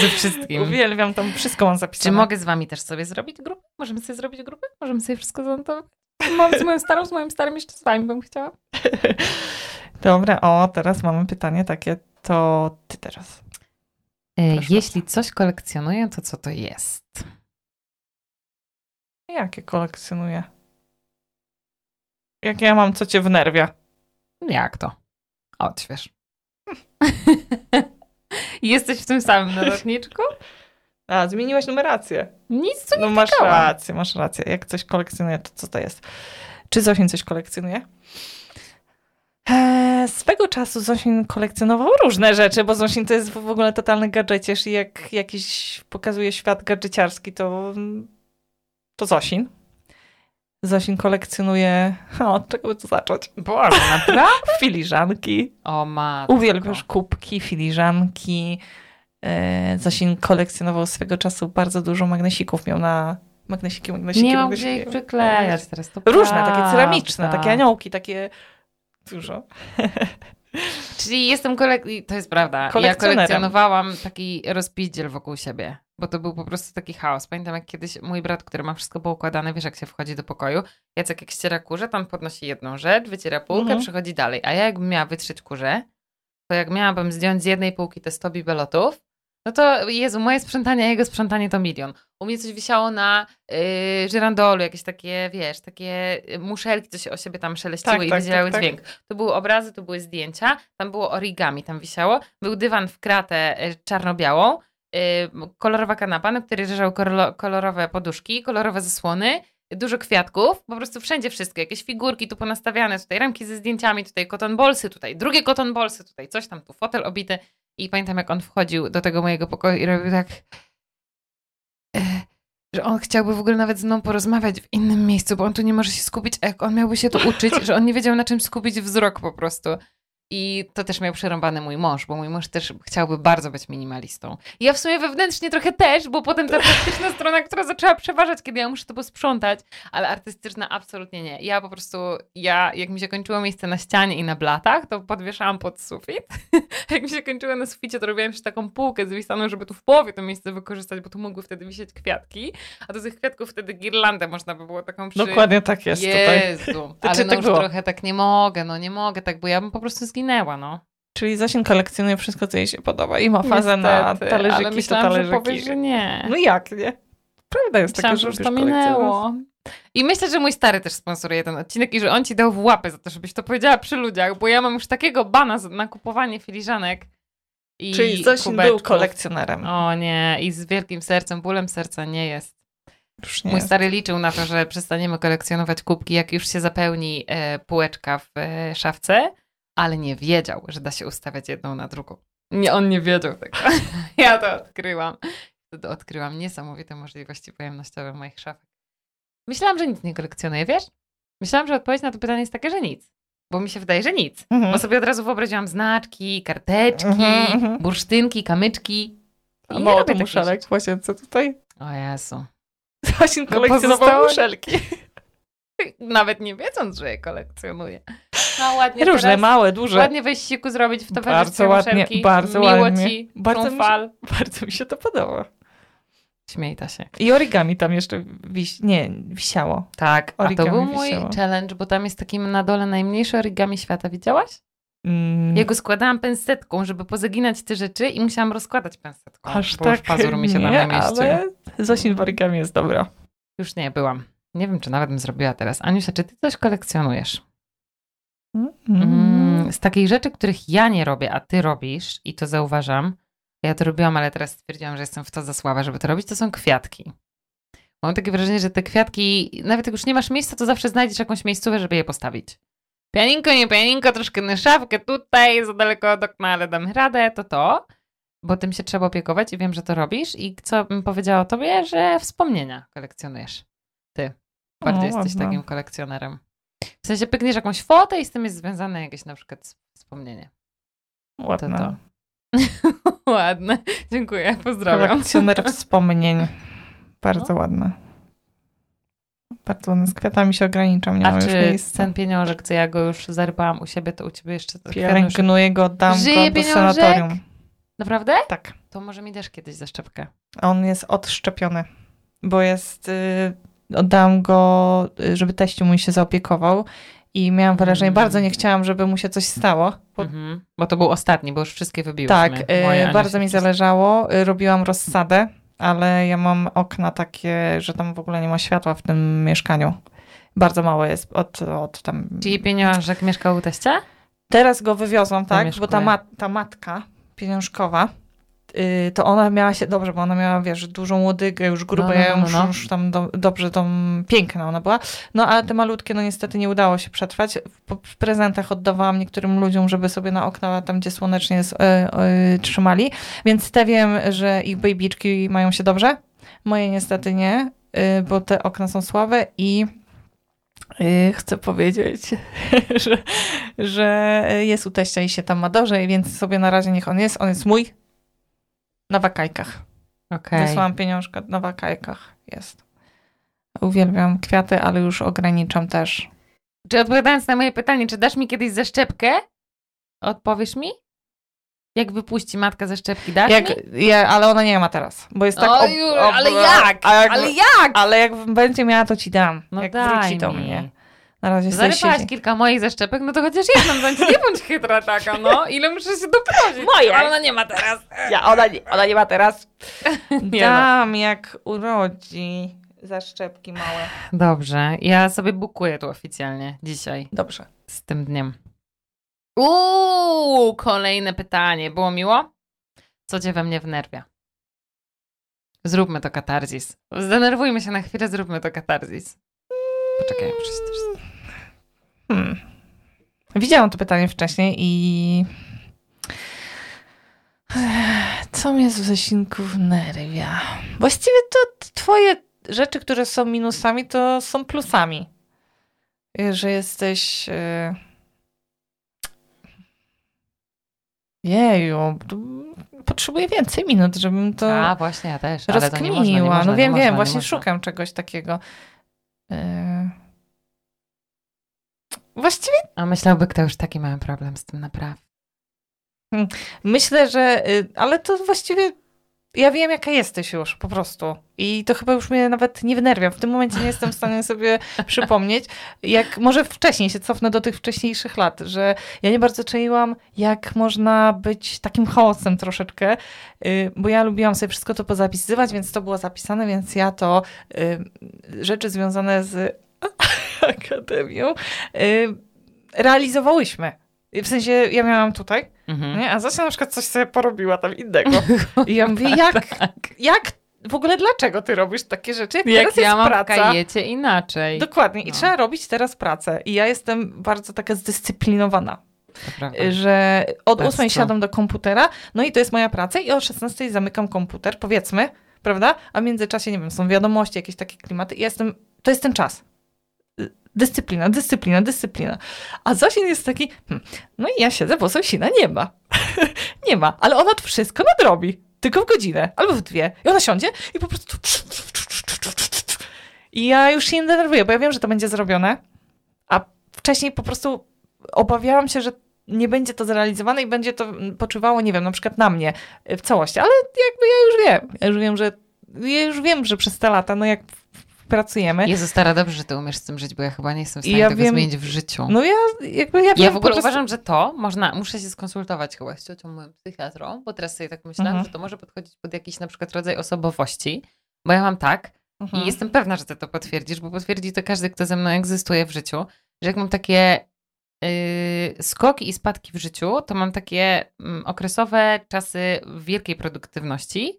Ze wszystkim. Uwielbiam tam, wszystko mam zapisane. Czy mogę z wami też sobie zrobić grupę? Możemy sobie zrobić grupę? Możemy sobie wszystko zanotować? Mam z moją starą, z moim starym jeszcze z wami bym chciała. Dobra, o, teraz mamy pytanie takie, to ty teraz. E, Proszę Jeśli coś kolekcjonuję, to co to jest? Jakie kolekcjonuję? Jak ja mam, co cię wnerwia? Jak to? Odśwież. Jesteś w tym samym notatniczku? A, zmieniłaś numerację. Nic tu nie No masz tykałam. rację, masz rację. Jak coś kolekcjonuje, to co to jest? Czy Zosin coś kolekcjonuje? Eee, swego czasu Zosin kolekcjonował różne rzeczy, bo Zosin to jest w ogóle totalny gadżeciarz i jak jakiś pokazuje świat gadżeciarski, to, to Zosin. Zosin kolekcjonuje... O, od czego by tu zacząć? Boże, naprawdę? Filiżanki. O matko. Uwielbiasz kubki, filiżanki. E, Zosin kolekcjonował swego czasu bardzo dużo magnesików. Miał na magnesiki, magnesiki, Nie mam magnesiki. gdzie ich przyklejać teraz. To Różne, takie ceramiczne, takie aniołki, takie dużo. Czyli jestem kolek... To jest prawda. Ja kolekcjonowałam taki rozpizdziel wokół siebie, bo to był po prostu taki chaos. Pamiętam jak kiedyś mój brat, który ma wszystko poukładane, wiesz jak się wchodzi do pokoju, Jacek jak ściera kurze, tam podnosi jedną rzecz, wyciera półkę, Mhm. przechodzi dalej. A ja jakbym miała wytrzeć kurze, to jak miałabym zdjąć z jednej półki te 100 bibelotów, no to Jezu, moje sprzątanie, a jego sprzątanie to milion. U mnie coś wisiało na yy, żyrandolu, jakieś takie, wiesz, takie muszelki, co się o siebie tam szeleściły Tak, i tak, wydzielały tak, tak. dźwięk. To były obrazy, to były zdjęcia, tam było origami, tam wisiało. Był dywan w kratę y, czarno-białą, y, kolorowa kanapa, na której leżały kolorowe poduszki, kolorowe zasłony, dużo kwiatków, po prostu wszędzie wszystko, jakieś figurki tu ponastawiane, tutaj ramki ze zdjęciami, tutaj cotton bolsy, tutaj drugie cotton bolsy, tutaj coś tam, tu fotel obity i pamiętam jak on wchodził do tego mojego pokoju i robił tak e, że on chciałby w ogóle nawet ze mną porozmawiać w innym miejscu, bo on tu nie może się skupić, a jak on miałby się tu uczyć, że on nie wiedział na czym skupić wzrok po prostu. I to też miał przerąbany mój mąż, bo mój mąż też chciałby bardzo być minimalistą. I ja w sumie wewnętrznie trochę też, bo potem ta artystyczna strona, która zaczęła przeważać, kiedy ja muszę to posprzątać, ale artystyczna absolutnie nie. Ja po prostu, ja jak mi się kończyło miejsce na ścianie i na blatach, to podwieszałam pod sufit. jak mi się kończyło na suficie, to robiłam jeszcze taką półkę zwisaną, żeby tu w połowie to miejsce wykorzystać, bo tu mogły wtedy wisieć kwiatki, a do tych kwiatków wtedy girlandę można by było taką przy... Dokładnie tak jest Jezu, tutaj. ale Czy no tak już było? trochę tak nie mogę, no nie mogę tak, bo ja bym po prostu zginęła, no. Czyli Zosin kolekcjonuje wszystko, co jej się podoba i ma fazę na Niestety, talerzyki, ale to myślałam, że talerzyki. powiesz, że nie. No jak, nie? Prawda jest taka, Myślałam, że że już to minęło. I myślę, że mój stary też sponsoruje ten odcinek i że on ci dał w łapy za to, żebyś to powiedziała przy ludziach, bo ja mam już takiego bana na kupowanie filiżanek i Czyli Zosin był kubeczków. kolekcjonerem. O nie, i z wielkim sercem, bólem serca nie jest. Nie Mój jest. stary liczył na to, że przestaniemy kolekcjonować kubki, jak już się zapełni e, półeczka w e, szafce, ale nie wiedział, że da się ustawiać jedną na drugą. Nie, on nie wiedział tego. ja to odkryłam. Wtedy odkryłam niesamowite możliwości pojemnościowe moich szafek. Myślałam, że nic nie kolekcjonuję, wiesz? Myślałam, że odpowiedź na to pytanie jest taka, że nic. Bo mi się wydaje, że nic. Mhm. Bo sobie od razu wyobraziłam znaczki, karteczki, Mhm, mhm. bursztynki, kamyczki. A I nie mało to muszelek w łazience tutaj. O Jezu. Zosin No kolekcjonował pozostało- muszelki. Nawet nie wiedząc, że je kolekcjonuję. No ładnie Różne, teraz, małe, duże. Ładnie weź siku zrobić w towarzystwie Bardzo ładnie, muszelki. bardzo Miło ładnie. ci, Bardzo mi się- fal. Bardzo mi się to podoba. Śmiej ta się. I origami tam jeszcze nie, wisiało. Tak, a to Origami był mój wisiało. challenge, bo tam jest takim na dole najmniejszy origami świata. Widziałaś? Mm. Ja go składałam pensetką, żeby pozaginać te rzeczy i musiałam rozkładać pensetką, Aż bo tak już pazur mi się tam nie, mieścił. ale Zosin w origami jest dobra. Już nie, byłam. Nie wiem, czy nawet bym zrobiła teraz. Aniusia, czy ty coś kolekcjonujesz? Mm, z takich rzeczy, których ja nie robię, a ty robisz i to zauważam, ja to robiłam, ale teraz stwierdziłam, że jestem w to za słaba, żeby to robić, to są kwiatki. Mam takie wrażenie, że te kwiatki, nawet jak już nie masz miejsca, to zawsze znajdziesz jakąś miejscówkę, żeby je postawić. Pianinko, nie pianinko, troszkę na szafkę tutaj, za daleko od okna, ale dam radę, to to. Bo tym się trzeba opiekować i wiem, że to robisz. I co bym powiedziała o tobie, że wspomnienia kolekcjonujesz. Ty. Bardziej O, jesteś ładne. takim kolekcjonerem. W sensie pykniesz jakąś fotę i z tym jest związane jakieś na przykład wspomnienie. Ładne. To to. Ładne. Dziękuję, pozdrawiam. Kolekcjoner wspomnień. Bardzo No. ładne. Bardzo ładne. Z kwiatami się ograniczam, nie A mam już czy miejsca. ten pieniążek, co ja go już zarypałam u siebie, to u ciebie jeszcze Pielęgnuję go, dam Żyje go do pieniążek? sanatorium. Naprawdę? Tak. To może mi dasz kiedyś zaszczepkę. On jest odszczepiony, bo jest... Y, oddałam go, y, żeby teściu mój się zaopiekował i miałam wrażenie, Mm. bardzo nie chciałam, żeby mu się coś stało. Bo, Mhm. Bo to był ostatni, bo już wszystkie wybiłyśmy. tak, Moje, y, bardzo mi zależało. Y, robiłam rozsadę, ale ja mam okna takie, że tam w ogóle nie ma światła w tym mieszkaniu. Bardzo mało jest od, od tam... Czyli pieniążek mieszkał u teścia? Teraz go wywiozłam, tak, bo ta, ma, ta matka pieniążkowa, to ona miała się dobrze, bo ona miała, wiesz, dużą łodygę, już grubą, No, no, ja ją no, już, no. już tam do, dobrze, tą piękna ona była. No, ale te malutkie, no niestety nie udało się przetrwać. W prezentach oddawałam niektórym ludziom, żeby sobie na okna, tam gdzie słonecznie jest, e, e, trzymali. Więc te wiem, że ich babyczki mają się dobrze. Moje niestety nie, y, bo te okna są słabe i y, chcę powiedzieć, że, że jest u teścia i się tam ma dobrze, więc sobie na razie niech on jest. On jest mój na wakajkach. Okej. Wysłałam pieniążkę na wakajkach. Jest. Uwielbiam kwiaty, ale już ograniczam też. Czy odpowiadając na moje pytanie, czy dasz mi kiedyś zaszczepkę? Odpowiesz mi? Jak wypuści matka ze szczepki, dasz Jak, mi? ja, ale ona nie ma teraz, bo jest tak... O, ob- ob- ale jak? A jak, Ale jak? Ale jak będzie miała, to ci dam. No jak daj wróci do mi. mnie. Na razie Zarypałaś siedzi. kilka moich zaszczepek, no to chociaż jedną dać. Nie bądź chytra taka, no. Ile muszę się doprosić. Moje. Ale ona nie ma teraz. Ja, ona, nie, ona nie ma teraz. Nie no. Dam, jak urodzi. Zaszczepki małe. Dobrze, ja sobie bukuję tu oficjalnie dzisiaj Dobrze. z tym dniem. Uuu, kolejne pytanie. Było miło? Co cię we mnie wnerwia? Zróbmy to katarzis. Zdenerwujmy się na chwilę, zróbmy to katarzis. Poczekaj, muszę się też... Hmm. Widziałam to pytanie wcześniej i... Co mnie z Zesinków nerwia? Właściwie to twoje rzeczy, które są minusami, to są plusami. Że jesteś... y, Jeju, potrzebuję więcej minut, żebym to A, właśnie, ja też. ale to nie można, nie rozkminiła. można, no wiem, wiem, nie właśnie szukam czegoś takiego. E, Właściwie A myślałby kto już taki mały problem z tym naprawdę. myślę, że. y, Ale to właściwie. Ja wiem, jaka jesteś już, po prostu. I to chyba już mnie nawet nie wnerwia. W tym momencie nie jestem w stanie sobie przypomnieć, jak może wcześniej się cofnę do tych wcześniejszych lat, że ja nie bardzo czaiłam, jak można być takim chaosem troszeczkę, y, bo ja lubiłam sobie wszystko to pozapisywać, więc to było zapisane, więc ja to y, rzeczy związane z akademią y, realizowałyśmy. W sensie ja miałam tutaj, Mhm. nie? a Zosia na przykład coś sobie porobiła tam innego. I ja mówię, jak, Tak. jak, w ogóle dlaczego ty robisz takie rzeczy? Jak, teraz ja mam praca. kajecie inaczej. Dokładnie. I No. trzeba robić teraz pracę. I ja jestem bardzo taka zdyscyplinowana, że od That's 8 true. siadam do komputera, no i to jest moja praca i o 16 zamykam komputer, powiedzmy, prawda? A w międzyczasie, nie wiem, są wiadomości, jakieś takie klimaty i ja jestem, to jest ten czas. Dyscyplina, dyscyplina, dyscyplina. A Zosin jest taki, hmm, no i ja siedzę, bo Zosina nie ma. nie ma, ale ona to wszystko nadrobi. Tylko w godzinę, albo w dwie. I ona siądzie i po prostu... I ja już się nie denerwuję, bo ja wiem, że to będzie zrobione, a wcześniej po prostu obawiałam się, że nie będzie to zrealizowane i będzie to poczywało, nie wiem, na przykład na mnie y, w całości. Ale jakby ja już wiem. Ja już wiem, że ja już wiem, że przez te lata, no jak pracujemy, Jezu, stara, dobrze, że ty umiesz z tym żyć, bo ja chyba nie jestem w stanie ja tego wiem- zmienić w życiu. no ja jakby ja, Ja w ogóle prostu- uważam, że to można, muszę się skonsultować chyba z ciocią moją psychiatrą, bo teraz sobie tak myślałam, Mhm. że to może podchodzić pod jakiś na przykład rodzaj osobowości, bo ja mam tak Mhm. i jestem pewna, że ty to potwierdzisz, bo potwierdzi to każdy, kto ze mną egzystuje w życiu, że jak mam takie yy, skoki i spadki w życiu, to mam takie mm, okresowe czasy wielkiej produktywności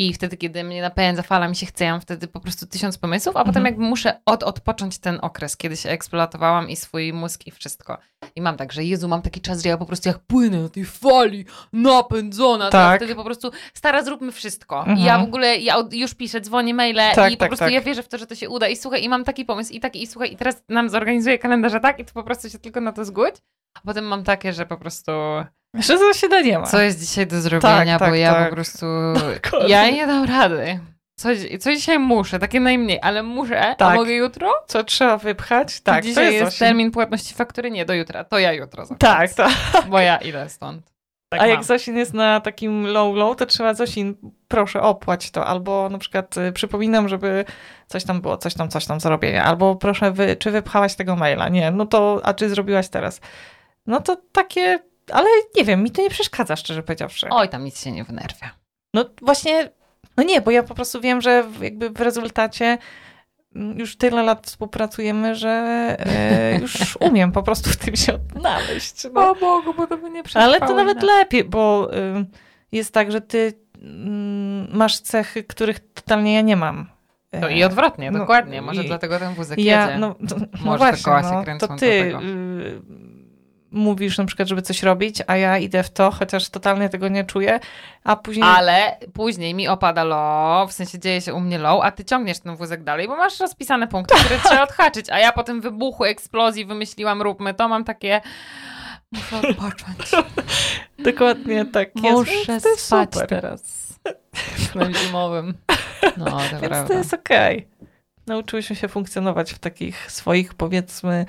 i wtedy, kiedy mnie napędza fala, mi się chce, ja mam wtedy po prostu tysiąc pomysłów, a potem Mhm. jakby muszę od, odpocząć ten okres, kiedy się eksploatowałam i swój mózg i wszystko. I mam tak, że Jezu, mam taki czas, że ja po prostu jak płynę na tej fali, napędzona, to Tak. wtedy po prostu stara, zróbmy wszystko. Mhm. I ja w ogóle, ja już piszę, dzwonię maile Tak, i po tak, prostu tak. ja wierzę w to, że to się uda i słuchaj, i mam taki pomysł i taki, i słuchaj, i teraz nam zorganizuję kalendarze tak i ty po prostu się tylko na to zgódź. A potem mam takie, że po prostu Że to się da nie ma. co jest dzisiaj do zrobienia, tak, bo ja tak. po prostu, Dokładnie. ja nie dam rady. Co, co dzisiaj muszę, takie najmniej, ale muszę, a Tak. mogę jutro? Co trzeba wypchać? Tak, to Dzisiaj jest, jest Zosia. termin płatności faktury, nie do jutra, to ja jutro zapłacę. Tak, tak. Bo ja idę stąd. Tak A jak mam. Zosin jest na takim low low, to trzeba Zosin, proszę opłać to, albo na przykład y, przypominam, żeby coś tam było, coś tam, coś tam zrobienia, albo proszę, wy, czy wypchałaś tego maila? Nie, no to, a czy zrobiłaś teraz? No to takie, ale nie wiem, mi to nie przeszkadza, szczerze powiedziawszy. Oj, tam nic się nie wnerwia. No właśnie, no nie, bo ja po prostu wiem, że jakby w rezultacie mm, już tyle lat współpracujemy, że e, już umiem po prostu w tym się odnaleźć. No. O Bogu, bo to by nie przetrwało. Ale to nawet lepiej, bo y, jest tak, że ty mm, masz cechy, których totalnie ja nie mam. To i odwrotnie, No, dokładnie. Może i- dlatego ten wózek Ja, jedzie. no, no, no Może te właśnie, koła się no, to do ty tego. y, mówisz na przykład, żeby coś robić, a ja idę w to, chociaż totalnie tego nie czuję, a później... Ale później mi opada low, w sensie dzieje się u mnie low, a ty ciągniesz ten wózek dalej, bo masz rozpisane punkty, które trzeba odhaczyć, a ja po tym wybuchu, eksplozji wymyśliłam, róbmy to, mam takie... Muszę odpocząć. Dokładnie tak jest. Muszę jest spać super. teraz. Snem zimowym. No, to Więc prawda. to jest okej. Nauczyłyśmy się funkcjonować w takich swoich, powiedzmy,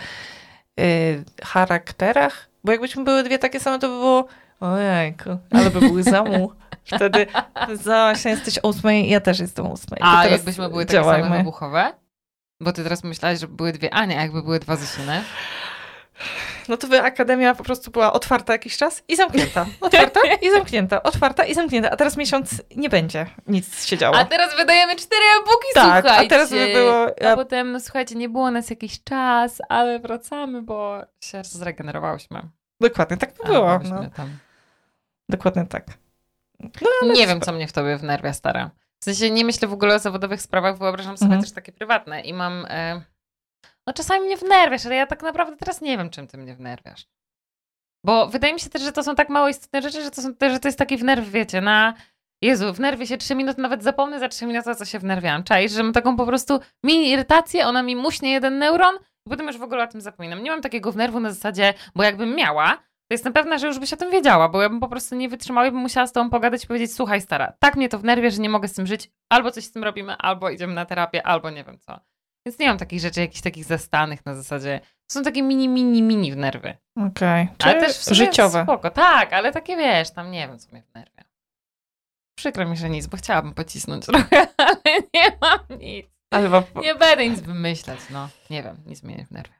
charakterach. Bo jakbyśmy były dwie takie same, to by było ojejku, ale by były zamu. Wtedy Zosia jesteś ósmej, ja też jestem ósmej. A jakbyśmy były takie działajmy. same wybuchowe? Bo ty teraz myślałaś, że były dwie a jakby były dwa Zosiny? No to by akademia po prostu była otwarta jakiś czas i zamknięta. Otwarta i zamknięta. Otwarta i zamknięta. A teraz miesiąc nie będzie nic się działo. A teraz wydajemy cztery e-booki, Tak, a słuchajcie. teraz by było- A potem, no słuchajcie, nie było nas jakiś czas, ale wracamy, bo się zregenerowałyśmy. Dokładnie tak by A, było. No. tam. Dokładnie tak. No, Nie wiem, super. co mnie w tobie wnerwia, stara. W sensie nie myślę w ogóle o zawodowych sprawach, wyobrażam sobie Mhm. też takie prywatne i mam... E... No czasami mnie wnerwiasz, ale ja tak naprawdę teraz nie wiem, czym ty mnie wnerwiasz. Bo wydaje mi się też, że to są tak mało istotne rzeczy, że to, są, że to jest taki wnerw, wiecie, na... Jezu, wnerwię się trzy minuty, nawet zapomnę za trzy minuty, o co się wnerwiałam. Czaisz, że mam taką po prostu mini irytację, ona mi muśnie jeden neuron i potem już w ogóle o tym zapominam. Nie mam takiego wnerwu na zasadzie, bo jakbym miała, to jestem pewna, że już byś o tym wiedziała, bo ja bym po prostu nie wytrzymała i bym musiała z tobą pogadać i powiedzieć, słuchaj stara, tak mnie to wnerwia, że nie mogę z tym żyć, albo coś z tym robimy, albo idziemy na terapię, albo nie wiem co. Więc nie mam takich rzeczy, jakichś takich zastanych na zasadzie. To są takie mini, mini, mini wnerwy. Okej. Ale Czy też w życiowe. Spoko. Tak, ale takie wiesz, tam nie wiem, co mnie wnerwia. Przykro mi, że nic, bo chciałabym pocisnąć trochę, ale nie mam nic. Ale chyba... Nie będę nic wymyślać, no. Nie wiem, nic mnie nie wnerwia.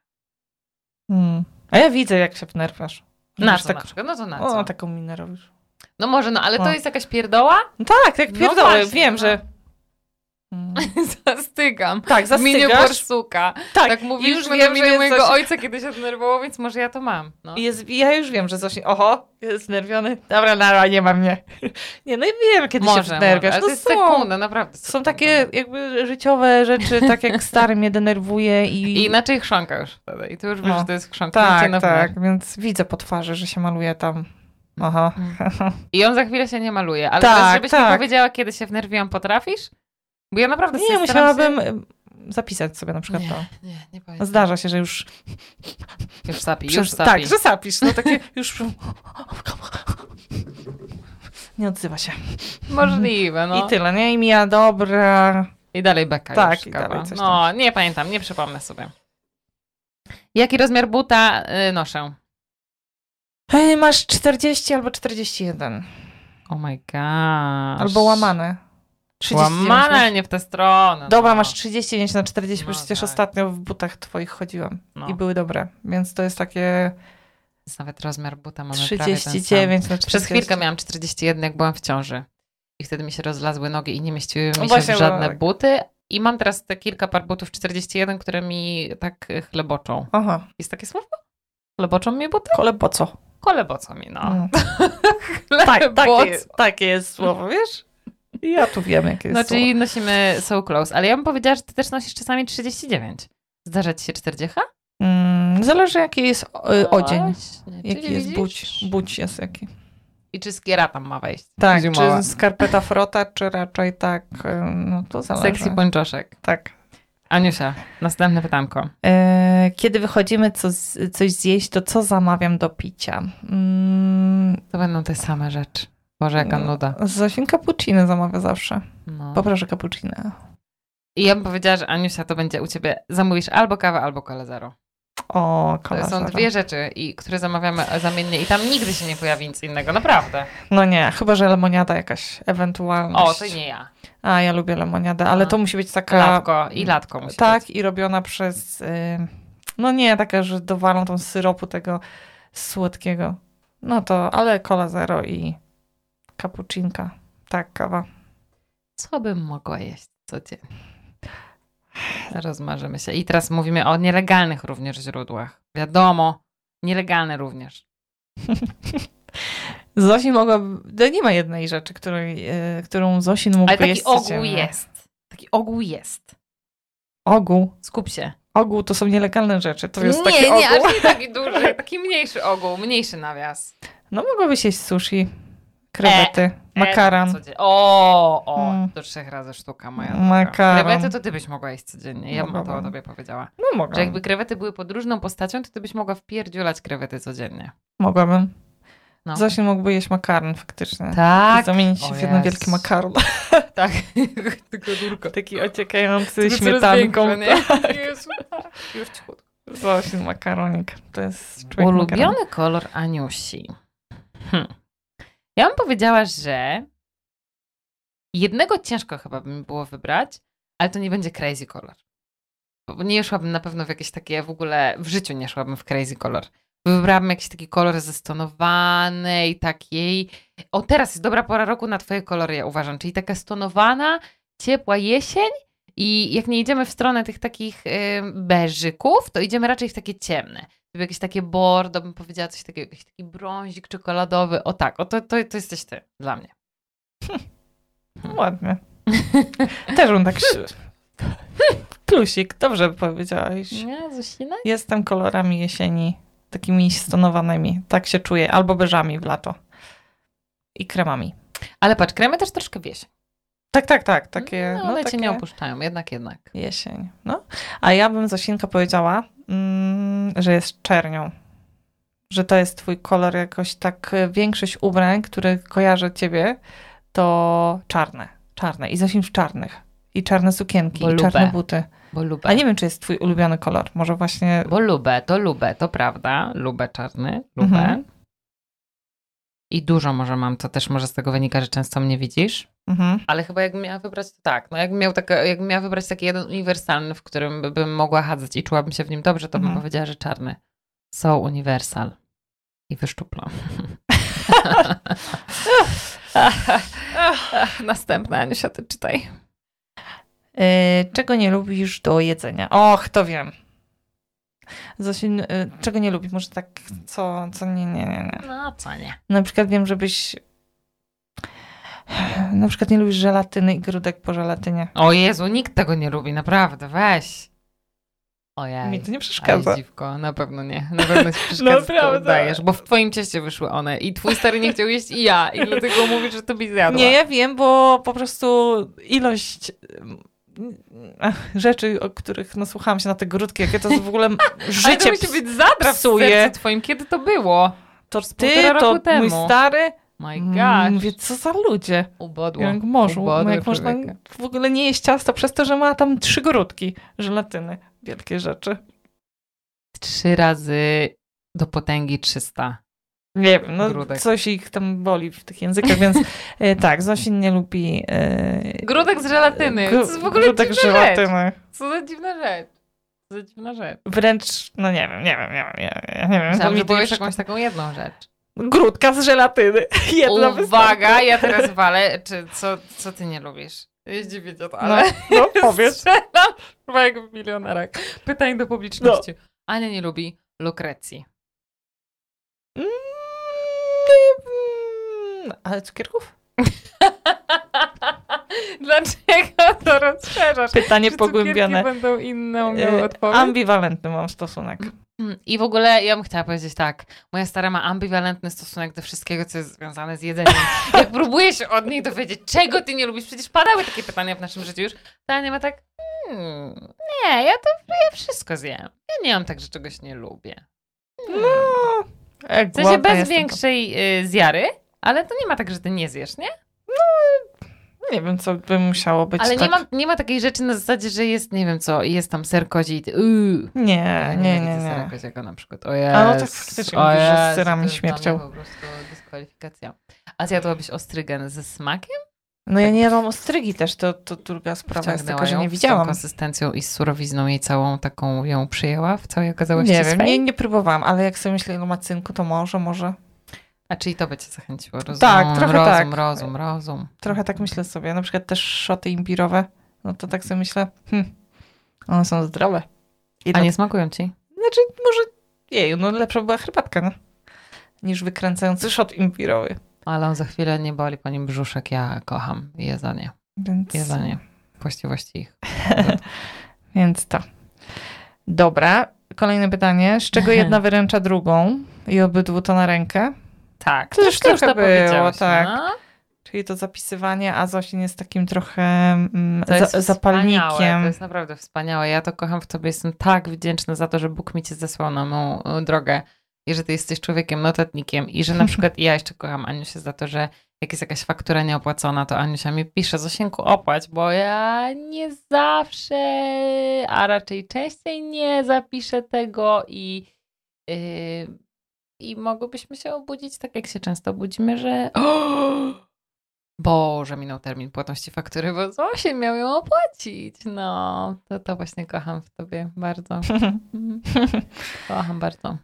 Hmm. A ja widzę, jak się wnerwiasz. Na co tak... na przykład? No to na O, co? taką minę robisz. No może, no ale to O. jest jakaś pierdoła? No tak, jak No pierdolę, właśnie, wiem, no. że... Hmm. Zastygam. Tak, W imieniu zastygasz. borsuka. Tak, Tak już wiem, że mojego coś... ojca, kiedy się denerwował, więc może ja to mam. No. Jest, ja już wiem, że coś... Oho, jest znerwiony. Dobra, nara, nie ma mnie. Nie, no i wiem, kiedy może, się ale No to jest są. sekunda, naprawdę. Są sekunda. takie jakby życiowe rzeczy, tak jak stary mnie denerwuje i... I inaczej chrząka już wtedy. I ty już wiesz, No. że to jest chrząknięcie tak, tak, więc widzę po twarzy, że się maluje tam. Aha. I on za chwilę się nie maluje. Ale Tak, teraz, żebyś mi tak. powiedziała, kiedy się wnerwiłam, potrafisz? Bo ja naprawdę Nie, musiałabym Się... zapisać sobie na przykład Nie, to. nie, nie pamiętam. Zdarza się, że już... Już sapi, już sapi. tak, że sapisz. No takie już... Nie odzywa się. Możliwe, no. I tyle, nie? I mija dobra. I dalej beka Tak, już i kawa. dalej coś No, nie pamiętam, nie przypomnę sobie. Jaki rozmiar buta y, noszę? Masz 40 albo 41. Oh my gosh. Albo łamane. 39 Łamane, masz- nie w tę stronę. Dobra, no. masz 39 na 40, bo No przecież tak. ostatnio w butach twoich chodziłam No. i były dobre. Więc to jest takie Jest nawet rozmiar buta mamy prawie ten sam. 39 na 40. Przez chwilkę miałam 41, jak byłam w ciąży. I wtedy mi się rozlazły nogi i nie mieściły mi No się właśnie, żadne tak. buty. I mam teraz te kilka par butów 41, które mi tak chleboczą. Aha, Jest takie słowo? Chleboczą mi buty? kole po co? Chlebocą mi, no. Mm. Tak, takie, takie jest słowo, wiesz? I ja tu wiem, jakie jest No, słowo. czyli nosimy so close. Ale ja bym powiedziała, że ty też nosisz czasami 39. Zdarza ci się 40? Mm, zależy jaki jest y, odzień. Właśnie, Jaki czyli jest widzisz? budź. Budź jest jaki. I czy skiera tam ma wejść? Tak, Zimowa. czy skarpeta frota, czy raczej tak, y, no to zależy. Sexy pończoszek. Tak. Aniusia, następne pytanko. E, Kiedy wychodzimy co, z- coś zjeść, to co zamawiam do picia? Mm, To będą te same rzeczy. Boże, jaka No. nuda. Zosin cappuccino zamawia zawsze. No. Poproszę cappuccino. I ja bym powiedziała, że Aniusia to będzie u ciebie, zamówisz albo kawę, albo kole zero. O, To kola są zero. dwie rzeczy, i, które zamawiamy zamiennie i tam nigdy się nie pojawi nic innego, naprawdę. No nie, chyba, że lemoniada jakaś ewentualność. O, to nie ja. A, ja lubię lemoniadę, ale A. to musi być taka... Latko i latko musi Tak, być. i robiona przez... Y... No nie, taka, że dowalą tą syropu tego słodkiego. No to, ale kola zero i cappuccinka. Tak, kawa. Co bym mogła jeść codziennie? Rozmarzymy się. I teraz mówimy o nielegalnych również źródłach. Wiadomo, nielegalne również. Zosi mogłaby... No nie ma jednej rzeczy, której, y, którą Zosin mógłby Ale taki jeść ogół codziennie. jest. Taki ogół jest. Ogół. Skup się. Ogół to są nielegalne rzeczy. To jest nie, taki nie, ogół. aż nie taki duży, taki mniejszy ogół, mniejszy nawias. No mogłabyś jeść sushi, krewety, makaron. E, codzien- o, o, Mm. do trzech razy sztuka moja. droga. Makaron. Krewety to ty byś mogła jeść codziennie. Ja bym to o tobie powiedziała. No mogłabym. Że jakby krewety były podróżną postacią, to ty byś mogła wpierdziulać krewety codziennie. Mogłabym. No. Zosin mógłby jeść makaron faktycznie. Tak. I zamienić się O w jeden wielki makaron. Tak. Tylko durko. Taki ociekający coraz śmietanką. nie? Jezu. Już cichutko. Zosin makaronik. To jest człowiek makaron. Ulubiony kolor Aniusi. Hm. Ja bym powiedziała, że jednego ciężko chyba by mi było wybrać, ale to nie będzie crazy kolor. Bo nie szłabym na pewno w jakieś takie, w ogóle w życiu nie szłabym w crazy kolor. Wybrałabym jakiś taki kolor zestonowanej, takiej... O, teraz jest dobra pora roku na twoje kolory, ja uważam. Czyli taka stonowana, ciepła jesień i jak nie idziemy w stronę tych takich y, beżyków, to idziemy raczej w takie ciemne. Jakieś takie bordo, bym powiedziała coś takiego, jakiś taki brązik czekoladowy. O tak, o to, to, to jesteś ty dla mnie. Ładnie. Też bym tak... się- Plusik, dobrze powiedziałaś. Nie, Zosina? Jestem kolorami jesieni, takimi stonowanymi. Tak się czuję. Albo beżami w lato. I kremami. Ale patrz, kremy też troszkę wieś. Tak, tak, tak. Takie, no, no, ale takie... cię nie opuszczają, jednak, jednak. Jesień. No. A ja bym Zosinka powiedziała, że jest czernią. że to jest twój kolor, jakoś tak e, większość ubrań, które kojarzę ciebie, to czarne. Czarne. I Zosim w czarnych. I czarne sukienki, Bo i czarne buty. Bo. A nie wiem, czy jest twój ulubiony kolor. Może właśnie... Bo lubię, to lubię, to prawda. Lubię czarny, lubię. Mhm. I dużo może mam, to też może z tego wynika, że często mnie widzisz. Mhm. Ale chyba jakbym miała wybrać, to tak. No jakbym, miał taka, jakbym miała wybrać taki jeden uniwersalny, w którym by- bym mogła chadzać i czułabym się w nim dobrze, to bym Mhm. powiedziała, że czarny. So uniwersal. I wyszczuplam. Następna, Aniusia, ty czytaj. E, czego nie lubisz do jedzenia? Och, to wiem. Zosin, e, czego nie lubisz? Może tak, co, co nie, nie, nie, nie. No, co nie. Na przykład wiem, żebyś... Na przykład nie lubisz żelatyny i grudek po żelatynie. O Jezu, nikt tego nie lubi, naprawdę, weź. Ojej. Mi to nie przeszkadza. dziwko, na pewno nie. Na pewno ci przeszkadza, dajesz, bo w twoim cieście wyszły one i twój stary nie chciał jeść i ja i dlatego mówisz, że to byś zjadła. Nie, ja wiem, bo po prostu ilość rzeczy, o których nasłuchałam się na te grudki, jakie to w ogóle Ale życie to musi być zadra w psuje. sercu twoim. Kiedy to było? To z ty, to temu. mój stary. My Mm, gosh. Mówię, co za ludzie. Ubodło. Jak może, Ubodłe jak można w ogóle nie jeść ciasta przez to, że ma tam trzy grudki żelatyny. Wielkie rzeczy. Trzy razy do potęgi 300. Nie wiem, no Grudek. coś ich tam boli w tych językach, więc e, tak, Zosin nie lubi... E, Grudek z żelatyny. gru- To jest w ogóle grudek dziwna rzecz. żelatyny. Co za dziwna rzecz. Co za dziwna rzecz. Wręcz, no nie wiem, nie wiem, nie wiem, ja, ja nie wiem. Myślałam, mi że powiesz jakąś taką jedną rzecz. Grudka z żelatyny. Jedna Uwaga, ja teraz walę. Czy, co, co ty nie lubisz? Zdziwię cię to, No, ale... no powiedz. Strzelam milionerach. Pytań do publiczności. Ania nie lubi lukrecji. Mm, mm, Ale cukierków? Dlaczego to rozszerzasz? Pytanie Czy pogłębione. będą inną miały E, odpowiedź? Ambiwalentny mam stosunek. Mm, I w ogóle ja bym chciała powiedzieć tak. Moja stara ma ambiwalentny stosunek do wszystkiego, co jest związane z jedzeniem. Jak próbuję się od niej dowiedzieć, czego ty nie lubisz, przecież padały takie pytania w naszym życiu już, to Ania ma tak, hmm, nie, ja to ja wszystko zjem. Ja nie mam tak, że czegoś nie lubię. Hmm. No, jak W sensie bez większej y, zjary, ale to nie ma tak, że ty nie zjesz, nie? to Nie wiem, co by musiało być Ale tak. nie, ma, nie ma takiej rzeczy na zasadzie, że jest, nie wiem co, jest tam ser kozi i ty, uuu. Nie, nie, nie, sera nie. koziego na przykład. O A no tak faktycznie o mówisz, że z serami jest śmiercią. po prostu dyskwalifikacja. A zjadłabyś ostrygen ze smakiem? No ja nie jadłam ostrygi też, to, to druga sprawa jest taka, że nie z widziałam. konsystencją i z surowizną jej całą taką ją przyjęła w całej okazałości Nie wiem, nie, nie próbowałam, ale jak sobie myślę, ile ma cynku, to może, może. A czyli to by cię zachęciło? Rozum, Tak, trochę rozum, tak. rozum, rozum. Trochę tak myślę sobie. Na przykład też szoty imbirowe. No to tak sobie myślę, hm, one są zdrowe. I A to- nie smakują ci? Znaczy, może, jej, no lepsza była herbatka, no. Niż wykręcający szot imbirowy. Ale on za chwilę nie boli po nim brzuszek. Ja kocham jedzenie. Więc, Jedzenie. Właściwości ich. więc to. Dobra, kolejne pytanie. Z czego jedna wyręcza drugą i obydwu to na rękę? Tak. To już to trochę było, powiedziałaś, tak. no. Czyli to zapisywanie, a Zosin jest takim trochę mm, To jest za, wspaniałe, zapalnikiem. To jest naprawdę wspaniałe. Ja to kocham w tobie. Jestem tak wdzięczna za to, że Bóg mi cię zesłał na mą e, drogę i że ty jesteś człowiekiem notatnikiem i że na przykład ja jeszcze kocham Aniusię za to, że jak jest jakaś faktura nieopłacona, to Aniusia mi pisze, Zosieńku opłać, bo ja nie zawsze, a raczej częściej nie zapiszę tego i yy, i mogłybyśmy się obudzić tak, jak się często budzimy, że Boże, minął termin płatności faktury, bo Zosie miał ją opłacić. No, to, to właśnie kocham w tobie bardzo. Kocham bardzo.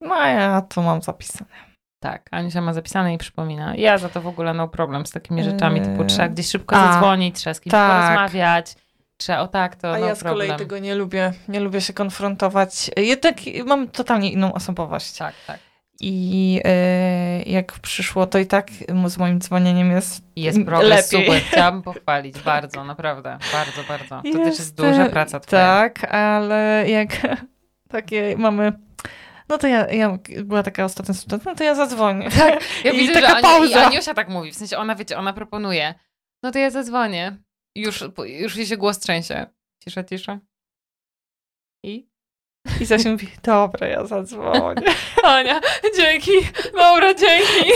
No ja to mam zapisane. Tak, Aniusia ma zapisane i przypomina. Ja za to w ogóle no problem z takimi rzeczami, typu Eee, trzeba gdzieś szybko a, zadzwonić, trzeba z kimś tak. porozmawiać, trzeba o tak, to A no ja z kolei problem. tego nie lubię. Nie lubię się konfrontować. Jednak mam totalnie inną osobowość. Tak, tak. I e, jak przyszło, to i tak z moim dzwonieniem jest Jest progres, lepiej. super. Chciałabym pochwalić, bardzo, naprawdę, bardzo, bardzo. To też jest Jest, duża e, praca twoja. Tak, ale jak takie mamy. No to ja, ja była taka ostatnia sytuacja, no to ja zadzwonię. Tak, ja I widzę, taka że Ania, i. Aniusia tak mówi, w sensie ona, wiecie, ona proponuje, no to ja zadzwonię. Już, już jej się głos trzęsie. Cisza, cisza. I? I Zosia mówi, dobra, ja zadzwonię. Ania, dzięki, dobra, dzięki.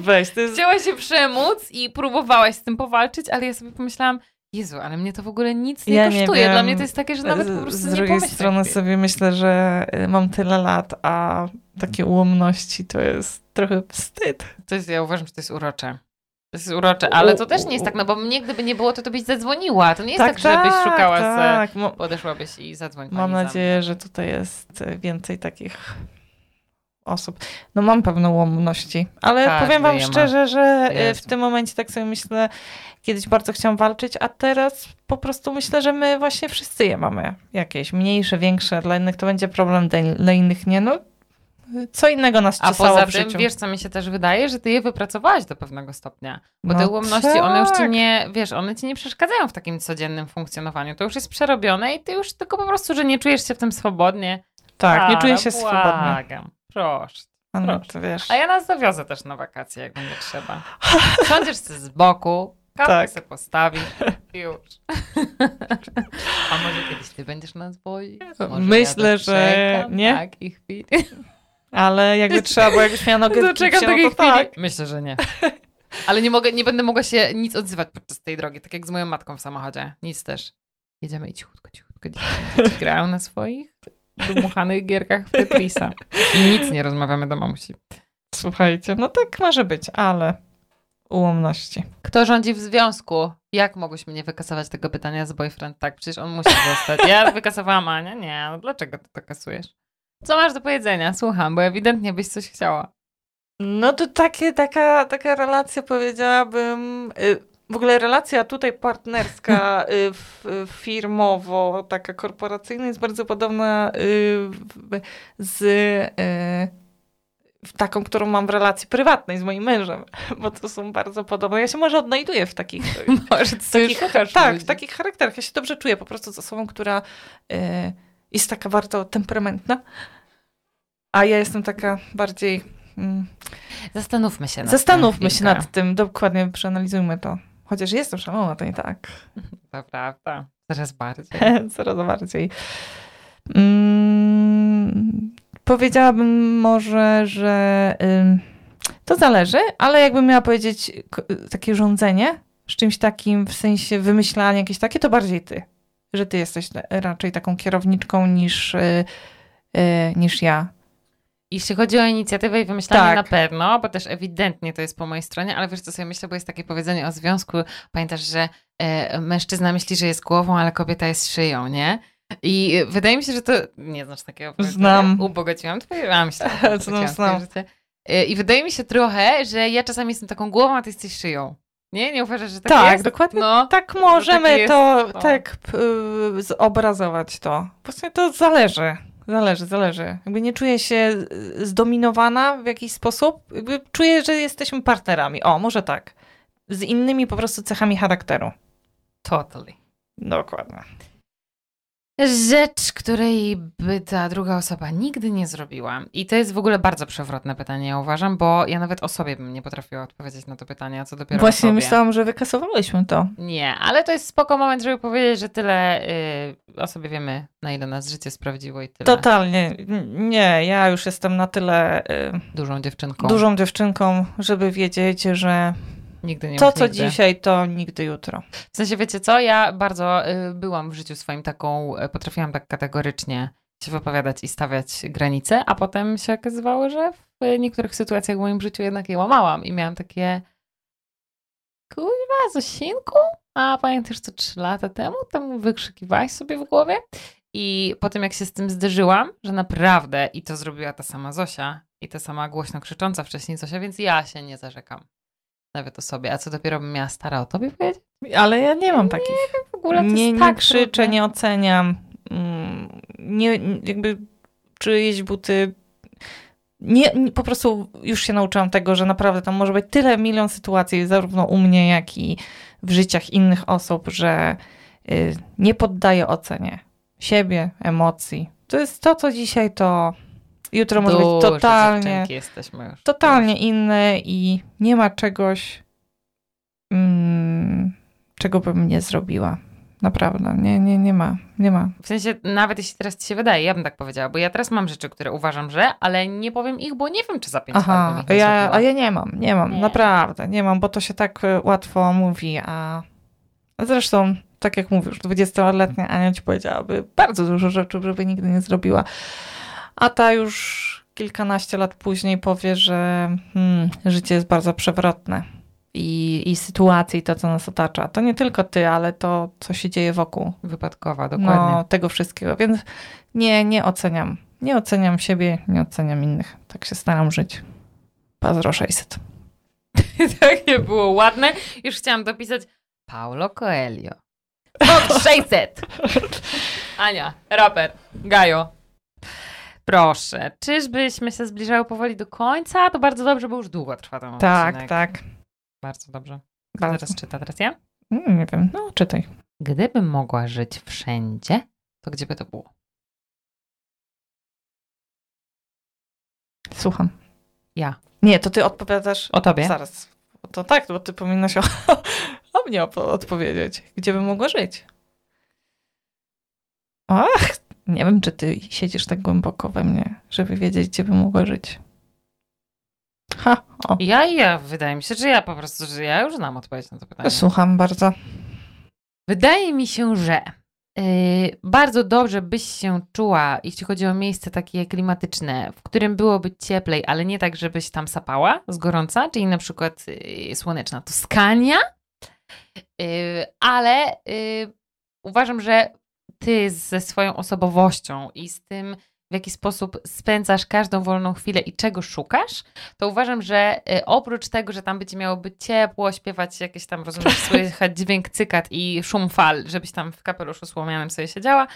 Weź, to jest... Chciałaś się przemóc i próbowałaś z tym powalczyć, ale ja sobie pomyślałam, Jezu, ale mnie to w ogóle nic nie Ja nie kosztuje. Dla wiem. mnie to jest takie, że nawet po prostu Z nie drugiej strony chwili. sobie myślę, że y, mam tyle lat, a takie ułomności to jest trochę wstyd. To jest, ja uważam, że to jest urocze. To jest urocze, ale to też nie jest tak, no bo mnie gdyby nie było, to to byś zadzwoniła. To nie jest tak, żebyś szukała se, tak. Mo- podeszłabyś i zadzwoniła. Mam nadzieję, że tutaj jest y, więcej takich osób. No mam pewne ułomności, ale Każdy powiem wam szczerze, że y, w tym momencie tak sobie myślę, kiedyś bardzo chciałam walczyć, a teraz po prostu myślę, że my właśnie wszyscy je mamy. Jakieś mniejsze, większe, dla innych to będzie problem, dla innych nie. No, co innego nas A poza w tym, życiu. wiesz, co mi się też wydaje, że ty je wypracowałaś do pewnego stopnia. Bo No te ułomności, one już ci tak. nie, wiesz, one ci nie przeszkadzają w takim codziennym funkcjonowaniu. To już jest przerobione i ty już tylko po prostu, że nie czujesz się w tym swobodnie. Tak, nie Ale czuję się swobodnie. błagam, Proszę. A no. A ja nas zawiozę też na wakacje, jak będzie trzeba. Siądziesz z boku, kawę Tak. sobie postawisz i już. A może kiedyś ty będziesz nas wozić? Może Myślę, ja że nie. takiej chwili. Ale jakby trzeba, bo jakbyś miała nogę Doczekam takiej no to chwili. tak. Myślę, że nie. Ale nie mogę, nie będę mogła się nic odzywać podczas tej drogi, tak jak z moją matką w samochodzie. Nic też. Jedziemy i cichutko, cichutko. Dzieci grają na swoich dmuchanych gierkach w Tetrisa. I nic nie rozmawiamy do mamusi. Słuchajcie, no tak może być, ale ułomności. Kto rządzi w związku? Jak mogłyśmy nie wykasować tego pytania z boyfriend? Tak, przecież on musi zostać. Ja wykasowałam Ania. Nie, no dlaczego ty to kasujesz? Co masz do powiedzenia? Słucham, bo ewidentnie byś coś chciała. No to takie, taka, taka relacja powiedziałabym, y, w ogóle relacja tutaj partnerska, y, firmowo, taka korporacyjna jest bardzo podobna y, w- z w taką, którą mam w relacji prywatnej z moim mężem, bo to są bardzo podobne. Ja się może odnajduję w takich Może coś takich, tak, w takich charakterach. Ja się dobrze czuję po prostu z osobą, która y, jest taka bardzo temperamentna, a ja jestem taka bardziej... Mm, Zastanówmy się nad zastanówmy tym się chwilkę. nad tym, dokładnie przeanalizujmy to. Chociaż jestem szalona, to nie tak. To prawda. Coraz bardziej. Coraz bardziej. Mm, powiedziałabym może, że to zależy, ale jakbym miała powiedzieć takie rządzenie z czymś takim, w sensie wymyślanie jakieś takie, to bardziej ty. Że ty jesteś raczej taką kierowniczką niż, y, y, niż ja. Jeśli chodzi o inicjatywę i wymyślanie Tak. na pewno, bo też ewidentnie to jest po mojej stronie, ale wiesz co sobie myślę, bo jest takie powiedzenie o związku, pamiętasz, że e, mężczyzna myśli, że jest głową, ale kobieta jest szyją, nie? I wydaje mi się, że to, nie znasz takiego? Znam. Ubogaciłam twoje, myślałam, Znam, znam. I wydaje mi się trochę, że ja czasami jestem taką głową, a ty jesteś szyją. Nie? Nie uważasz, że tak, Tak, jest? dokładnie No. Tak możemy takie jest to, to. tak y, zobrazować to. Właśnie to zależy. Zależy, zależy. Jakby nie czuję się y, zdominowana w jakiś sposób. Jakby czuję, że jesteśmy partnerami. O, może tak. Z innymi po prostu cechami charakteru. Totally. Dokładnie. Rzecz, której by ta druga osoba nigdy nie zrobiła. I to jest w ogóle bardzo przewrotne pytanie, ja uważam, bo ja nawet o sobie bym nie potrafiła odpowiedzieć na to pytanie, a co dopiero o Właśnie sobie. myślałam, że wykasowałyśmy to. Nie, ale to jest spoko moment, żeby powiedzieć, że tyle y, o sobie wiemy, na ile nas życie sprawdziło i tyle. Totalnie. Nie, ja już jestem na tyle y, Dużą dziewczynką. dużą dziewczynką, żeby wiedzieć, że Nigdy nie to, co nigdy. dzisiaj, to nigdy jutro. W sensie, wiecie co, ja bardzo y, byłam w życiu swoim taką, y, potrafiłam tak kategorycznie się wypowiadać i stawiać granice, a potem się okazywało, że w niektórych sytuacjach w moim życiu jednak je łamałam i miałam takie kurwa, Zosinku? A pamiętasz co trzy lata temu tam wykrzykiwałaś sobie w głowie? I po tym jak się z tym zderzyłam, że naprawdę i to zrobiła ta sama Zosia i ta sama głośno krzycząca wcześniej Zosia, więc ja się nie zarzekam. Nawet o sobie. A co dopiero bym miała stara o tobie powiedzieć? Ale ja nie mam takich. W ogóle to nie, jest nie tak krzyczę, trudne. nie oceniam. Mm, Nie, nie- jakby czyjeś buty. Nie, nie, po prostu już się nauczyłam tego, że naprawdę tam może być tyle milion sytuacji, zarówno u mnie, jak i w życiach innych osób, że y, nie poddaję ocenie siebie, emocji. To jest to, co dzisiaj, to jutro może być totalnie, jesteśmy już. totalnie inne i nie ma czegoś, mm, czego bym nie zrobiła. Naprawdę, nie, nie, nie ma, nie ma. W sensie, nawet jeśli teraz ci się wydaje, ja bym tak powiedziała, bo ja teraz mam rzeczy, które uważam, że, ale nie powiem ich, bo nie wiem, czy za pięć lat Aha, bym ich nie ja, zrobiła. a ja nie mam, nie mam, Nie. naprawdę, nie mam, bo to się tak e, łatwo mówi, a zresztą, tak jak mówisz, 20-letnia Ania ci powiedziałaby bardzo dużo rzeczy, żeby nigdy nie zrobiła, a ta już kilkanaście lat później powie, że hmm, życie jest bardzo przewrotne i, i sytuacje i to, co nas otacza. To nie tylko ty, ale to, co się dzieje wokół. Wypadkowa, dokładnie. No, tego wszystkiego, więc nie, nie oceniam. Nie oceniam siebie, nie oceniam innych. Tak się staram żyć. Pazro 600. Takie było ładne. Już chciałam dopisać Paulo Coelho. Od 600. Ania, raper, Gajo. Proszę, czyżbyśmy się zbliżały powoli do końca? To bardzo dobrze, bo już długo trwa ten Tak, odcinek. tak. Bardzo dobrze. Kto Bardzo. teraz czyta? Teraz ja? Mm, Nie wiem, no czytaj. Gdybym mogła żyć wszędzie, to gdzie by to było? Słucham. Ja. Nie, to ty odpowiadasz. O tobie? Zaraz. To tak, bo ty powinnaś o, o mnie op- odpowiedzieć. Gdzie bym mogła żyć? Ach, nie wiem, czy ty siedzisz tak głęboko we mnie, żeby wiedzieć, gdzie bym mogła żyć. Ha, o. Ja i ja, wydaje mi się, że ja po prostu, że ja już znam odpowiedź na to pytanie. Słucham bardzo. Wydaje mi się, że yy, bardzo dobrze byś się czuła, jeśli chodzi o miejsce takie klimatyczne, w którym byłoby cieplej, ale nie tak, żebyś tam sapała z gorąca, czyli na przykład yy, słoneczna Toskania, yy, ale yy, uważam, że ty ze swoją osobowością i z tym, w jaki sposób spędzasz każdą wolną chwilę i czego szukasz, to uważam, że y, oprócz tego, że tam będzie miało być ciepło, śpiewać jakieś tam, rozumiesz, słychać dźwięk cykat i szum fal, żebyś tam w kapeluszu słomianym sobie siedziała,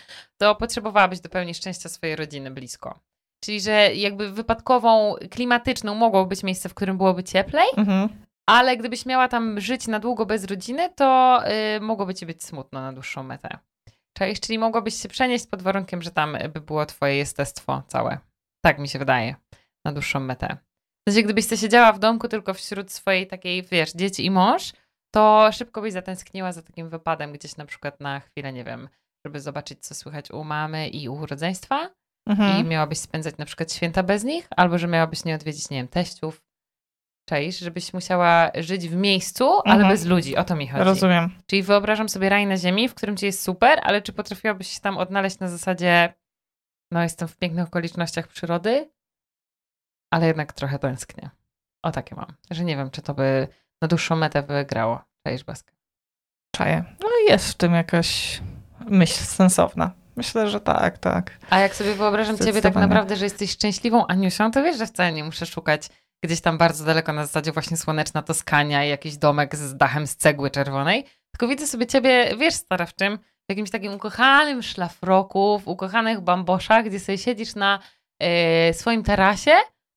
to potrzebowałabyś do pełni szczęścia swojej rodziny blisko. Czyli, że jakby wypadkową, klimatyczną mogło być miejsce, w którym byłoby cieplej, Mhm. ale gdybyś miała tam żyć na długo bez rodziny, to y, mogłoby ci być smutno na dłuższą metę. Czaisz, czyli mogłabyś się przenieść pod warunkiem, że tam by było twoje jestestwo całe. Tak mi się wydaje, na dłuższą metę. W sensie, gdybyś sobie siedziała w domku tylko wśród swojej takiej, wiesz, dzieci i mąż, to szybko byś zatęskniła za takim wypadem gdzieś na przykład na chwilę, nie wiem, żeby zobaczyć, co słychać u mamy i u rodzeństwa Mhm. i miałabyś spędzać na przykład święta bez nich, albo że miałabyś nie odwiedzić, nie wiem, teściów. Czaisz, żebyś musiała żyć w miejscu, ale Mhm. bez ludzi. O to mi chodzi. Rozumiem. Czyli wyobrażam sobie raj na ziemi, w którym ci jest super, ale czy potrafiłabyś się tam odnaleźć na zasadzie no jestem w pięknych okolicznościach przyrody, ale jednak trochę tęsknię. O takie mam. Że nie wiem, czy to by na dłuższą metę wygrało. Czaisz Baskę. Czaję. No i jest w tym jakaś myśl sensowna. Myślę, że tak, tak. A jak sobie wyobrażam ciebie tak naprawdę, że jesteś szczęśliwą Aniusią, to wiesz, że wcale nie muszę szukać gdzieś tam bardzo daleko na zasadzie właśnie słoneczna Toskania i jakiś domek z dachem z cegły czerwonej, tylko widzę sobie ciebie, wiesz, stara w czym? W jakimś takim ukochanym szlafroku, w ukochanych bamboszach, gdzie sobie siedzisz na e, swoim tarasie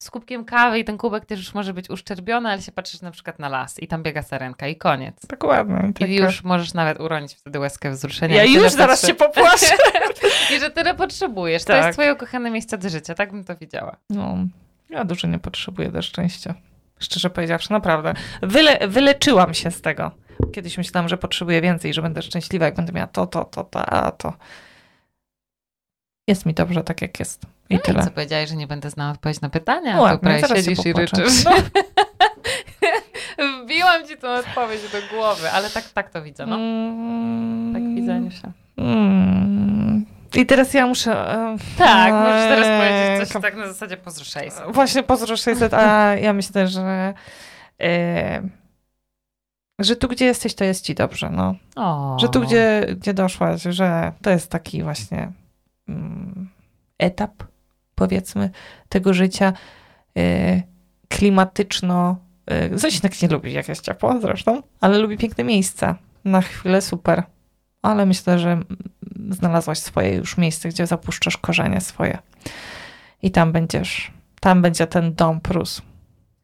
z kubkiem kawy i ten kubek też już może być uszczerbiony, ale się patrzysz na przykład na las i tam biega sarenka i koniec. Dokładnie. I taka- już możesz nawet uronić wtedy łezkę wzruszenia. Ja już zaraz potrze- się popłaczę. I że tyle potrzebujesz. To Tak. jest twoje ukochane miejsce do życia. Tak bym to widziała. No, ja dużo nie potrzebuję do szczęścia. Szczerze powiedziawszy, naprawdę. Wyle, wyleczyłam się z tego. Kiedyś myślałam, że potrzebuję więcej, że będę szczęśliwa, jak będę miała to, to, to, to, a to. Jest mi dobrze tak, jak jest. I No tyle. co powiedziałeś, że nie będę znała odpowiedź na pytania. No to ładnie, zaraz się siedzisz i ryczysz. No. Wbiłam ci tą odpowiedź do głowy, ale tak, tak to widzę, no. Mm, Tak widzę, Aniusia. mm. I teraz ja muszę... e, Tak, możesz teraz powiedzieć e, coś tak na zasadzie pozdroszej sobie. Właśnie pozdro 600, a ja myślę, że e, że tu, gdzie jesteś, to jest ci dobrze, no. O. Że tu, gdzie, gdzie doszłaś, że to jest taki właśnie mm, etap, powiedzmy, tego życia e, klimatyczno. E, Zoś tak nie lubi, jak jest ciepło zresztą, ale lubi piękne miejsca. Na chwilę super. Ale myślę, że znalazłaś swoje już miejsce, gdzie zapuszczasz korzenie swoje. I tam będziesz, tam będzie ten dom Prus.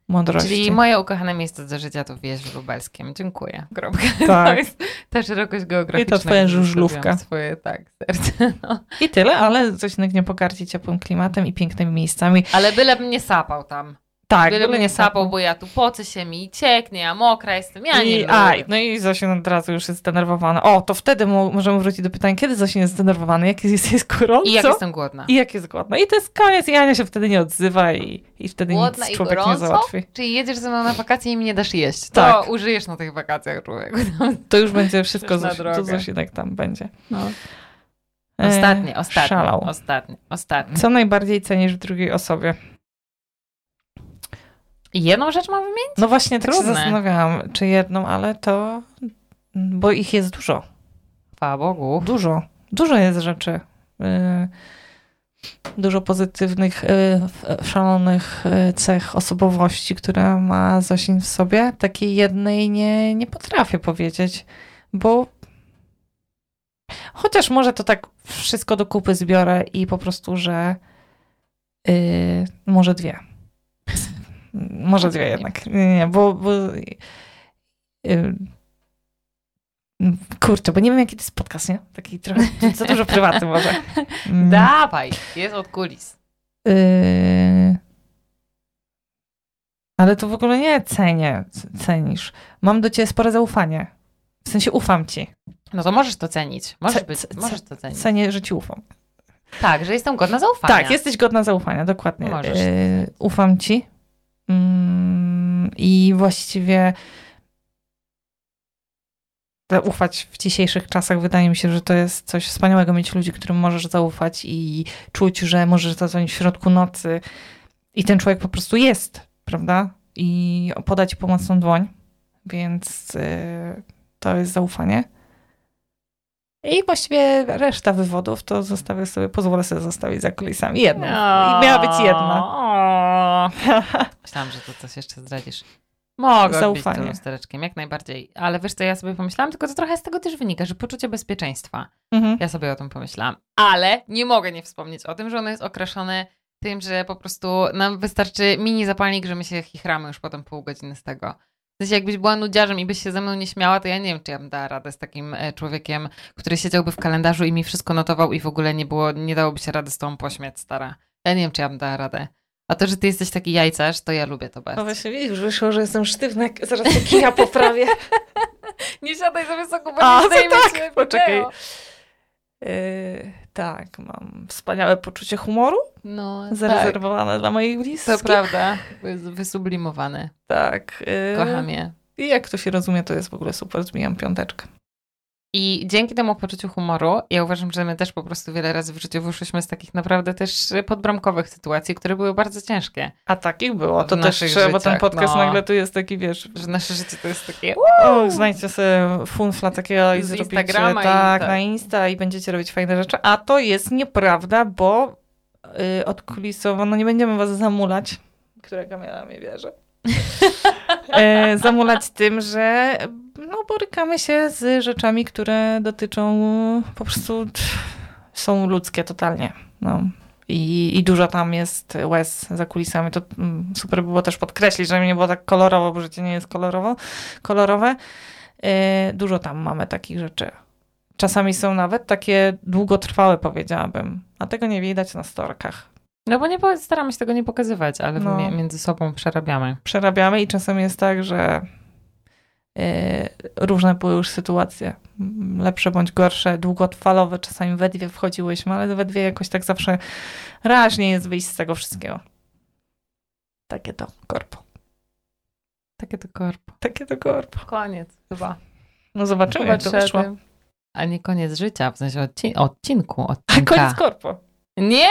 Mądrości. Czyli moje ukochane miejsce do życia to wieś w Lubelskiem. Dziękuję. Kropka. To Tak. jest ta szerokość geograficzna. I to twoja żużlówka. Swoje, tak, serce. No. I tyle, ale coś nie pogardzi ciepłym klimatem i pięknymi miejscami. Ale bylebym nie sapał tam. Tak, byle mnie sapał, bo ja tu poce się mi, cieknie, ja mokra jestem, ja nie I, lubię. a, no i Zosia od razu już jest zdenerwowana. O, to wtedy mo- możemy wrócić do pytania, kiedy Zosia jest zdenerwowana, jak jest, jest gorąco I jak jestem głodna. i jak jest głodna. I to jest koniec i Ania się wtedy nie odzywa i, i wtedy Głodna nic człowiek nie załatwi. Czyli jedziesz ze mną na wakacje i mi nie dasz jeść. To Tak. użyjesz na tych wakacjach, człowieku. To już będzie wszystko, Zosi- to. Zosinek tam będzie. No. E, Ostatnie, ostatnie, szalał. ostatnie, ostatnie. Co najbardziej cenisz w drugiej osobie? Jedną rzecz mam wymienić? No właśnie, tak się Trudne. zastanawiałam, czy jedną, ale to... Bo ich jest dużo. Chwała Bogu. Dużo. Dużo jest rzeczy. Y, Dużo pozytywnych, y, szalonych y, cech osobowości, które ma Zosin w sobie. Takiej jednej nie, nie potrafię powiedzieć, bo chociaż może to tak wszystko do kupy zbiorę i po prostu, że y, może dwie. Może dwie jednak. Nie, nie, bo, bo y, Kurczę, bo nie wiem, jaki to jest podcast, nie? Taki trochę za dużo prywaty może. Mm, Dawaj, jest od kulis. y, ale to w ogóle nie cenię, cenisz. Mam do ciebie spore zaufanie. W sensie ufam ci. No to możesz to cenić. Możesz, być, możesz to cenić. Cenię, że ci ufam. Tak, że jestem godna zaufania. Tak, jesteś godna zaufania, dokładnie. Możesz. Y, ufam ci. Mm, I właściwie te ufać w dzisiejszych czasach wydaje mi się, że to jest coś wspaniałego mieć ludzi, którym możesz zaufać i czuć, że możesz zadzwonić w środku nocy i ten człowiek po prostu jest, prawda? I podać pomocną dłoń, więc y, to jest zaufanie. I właściwie reszta wywodów to zostawię sobie, pozwolę sobie zostawić za kulisami. Jedną. I miała być jedna. Myślałam, że to coś jeszcze zdradzisz. Mogę Zaufanie. być lustereczkiem, jak najbardziej. Ale wiesz co, ja sobie pomyślałam, tylko to trochę z tego też wynika, że poczucie bezpieczeństwa. Mhm. Ja sobie o tym pomyślałam. Ale nie mogę nie wspomnieć o tym, że ono jest okraszone tym, że po prostu nam wystarczy mini zapalnik, że my się chichramy już potem pół godziny z tego. W sensie, jakbyś była nudziarzem i byś się ze mną nie śmiała, to ja nie wiem, czy ja bym dała radę z takim e, człowiekiem, który siedziałby w kalendarzu i mi wszystko notował i w ogóle nie było, nie dałoby się rady z tą pośmiać, stara. Ja nie wiem, czy ja bym dała radę. A to, że ty jesteś taki jajcarz, to ja lubię to bardzo. No właśnie widzisz, wyszło, że jestem sztywna, zaraz te kija poprawię. Nie siadaj za wysoko, bo A, nie to zdejmie tak, poczekaj. Yy, tak, mam wspaniałe poczucie humoru, No, tak. zarezerwowane dla moich bliskich. To prawda, wysublimowane. Tak. Yy, Kocham je. I jak to się rozumie, to jest w ogóle super, zbijam piąteczkę. I dzięki temu poczuciu humoru, ja uważam, że my też po prostu wiele razy w życiu wyszłyśmy z takich naprawdę też podbramkowych sytuacji, które były bardzo ciężkie. A takich było, to też trzeba, bo ten życiach, podcast no. nagle tu jest taki, wiesz, Że nasze życie to jest takie... o, znajdźcie sobie funfla takiego i Z zrobicie Instagrama i tak, tak. na Insta i będziecie robić fajne rzeczy, a to jest nieprawda, bo yy, odkulisowo, no nie będziemy was zamulać, którego miała mnie wierzy. e, zamulać tym, że no, borykamy się z rzeczami, które dotyczą po prostu są ludzkie totalnie. No. I, I dużo tam jest łez za kulisami. To mm, super by było też podkreślić, żeby nie było tak kolorowo, bo życie nie jest kolorowo, kolorowe. E, dużo tam mamy takich rzeczy. Czasami są nawet takie długotrwałe, powiedziałabym. A tego nie widać na storkach. No bo nie staramy się tego nie pokazywać, ale No. mi- między sobą przerabiamy. przerabiamy i czasem jest tak, że e, różne były już sytuacje, lepsze bądź gorsze, długotrwalowe, czasami we dwie wchodziłyśmy, ale we dwie jakoś tak zawsze raźniej jest wyjść z tego wszystkiego. Takie to korpo. Takie to korpo. Takie to korpo. Koniec chyba. No zobaczymy, jak to wyszło. A nie koniec życia, w sensie odcin- odcinku, A odcinka. koniec korpo. Nie!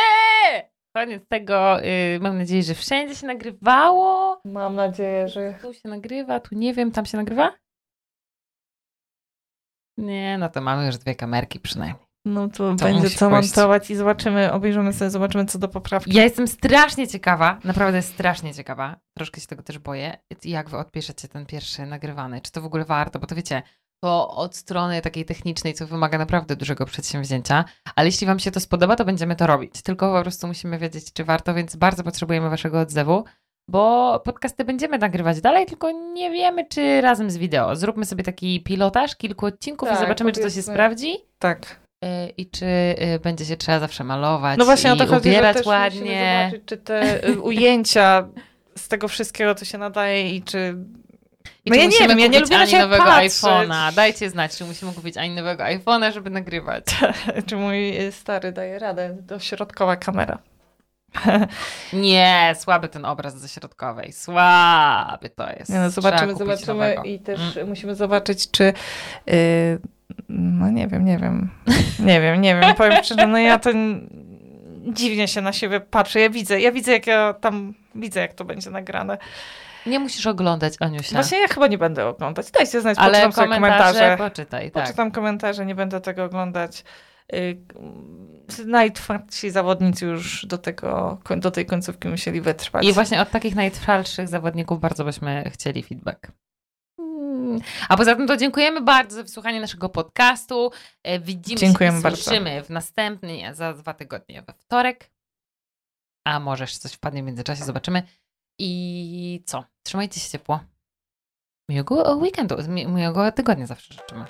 Koniec tego, y, mam nadzieję, że wszędzie się nagrywało. Mam nadzieję, że... Tu się nagrywa, tu nie wiem, tam się nagrywa? Nie, no to mamy już dwie kamerki przynajmniej. No to, To będzie co pójść. montować i zobaczymy, obejrzymy sobie, zobaczymy co do poprawki. Ja jestem strasznie ciekawa, naprawdę strasznie ciekawa, troszkę się tego też boję, jak wy odpiszecie ten pierwszy nagrywany, czy to w ogóle warto, bo to wiecie, to od strony takiej technicznej, co wymaga naprawdę dużego przedsięwzięcia, ale jeśli wam się to spodoba, to będziemy to robić, tylko po prostu musimy wiedzieć, czy warto, więc bardzo potrzebujemy waszego odzewu, bo podcasty będziemy nagrywać dalej, tylko nie wiemy, czy razem z wideo. Zróbmy sobie taki pilotaż, kilku odcinków Tak, i zobaczymy, czy to się powiedzmy. sprawdzi. Tak. y, I czy y, będzie się trzeba zawsze malować No właśnie i o to chodzi, ubierać też ładnie. zobaczyć, czy te y, ujęcia z tego wszystkiego, co się nadaje i czy... I no ja nie wiem, ja nie lubię Ani nowego patrzeć. iPhone'a. Dajcie znać, czy musimy kupić Ani nowego iPhone'a, żeby nagrywać. czy mój stary daje radę, dośrodkowa kamera. Nie, słaby ten obraz ze środkowej. Słaby to jest. No, zobaczymy, zobaczymy nowego. i też Mm. musimy zobaczyć, czy... y, no nie wiem, nie wiem. Nie wiem, nie wiem. Powiem szczerze, no ja to dziwnie się na siebie patrzę. Ja widzę, ja widzę, jak ja tam widzę, jak to będzie nagrane. Nie musisz oglądać, Aniusia. Właśnie ja chyba nie będę oglądać. Dajcie znać, Ale poczytam komentarze, komentarze. poczytaj, tak. Poczytam komentarze, nie będę tego oglądać. Y, Najtwardsi zawodnicy już do, tego, do tej końcówki musieli wytrwać. I właśnie od takich najtrwalszych zawodników bardzo byśmy chcieli feedback. Mm. A poza tym to dziękujemy bardzo za wysłuchanie naszego podcastu. E, Widzimy Dziękujemy się i bardzo. słyszymy w następny, za dwa tygodnie we wtorek. A może jeszcze coś wpadnie w międzyczasie, zobaczymy. I co? Trzymajcie się ciepło. Miłego weekendu, mi- miłego tygodnia zawsze życzymy.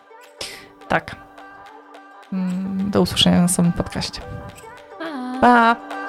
Tak. Mm, Do usłyszenia na samym podcaście. Pa! Pa!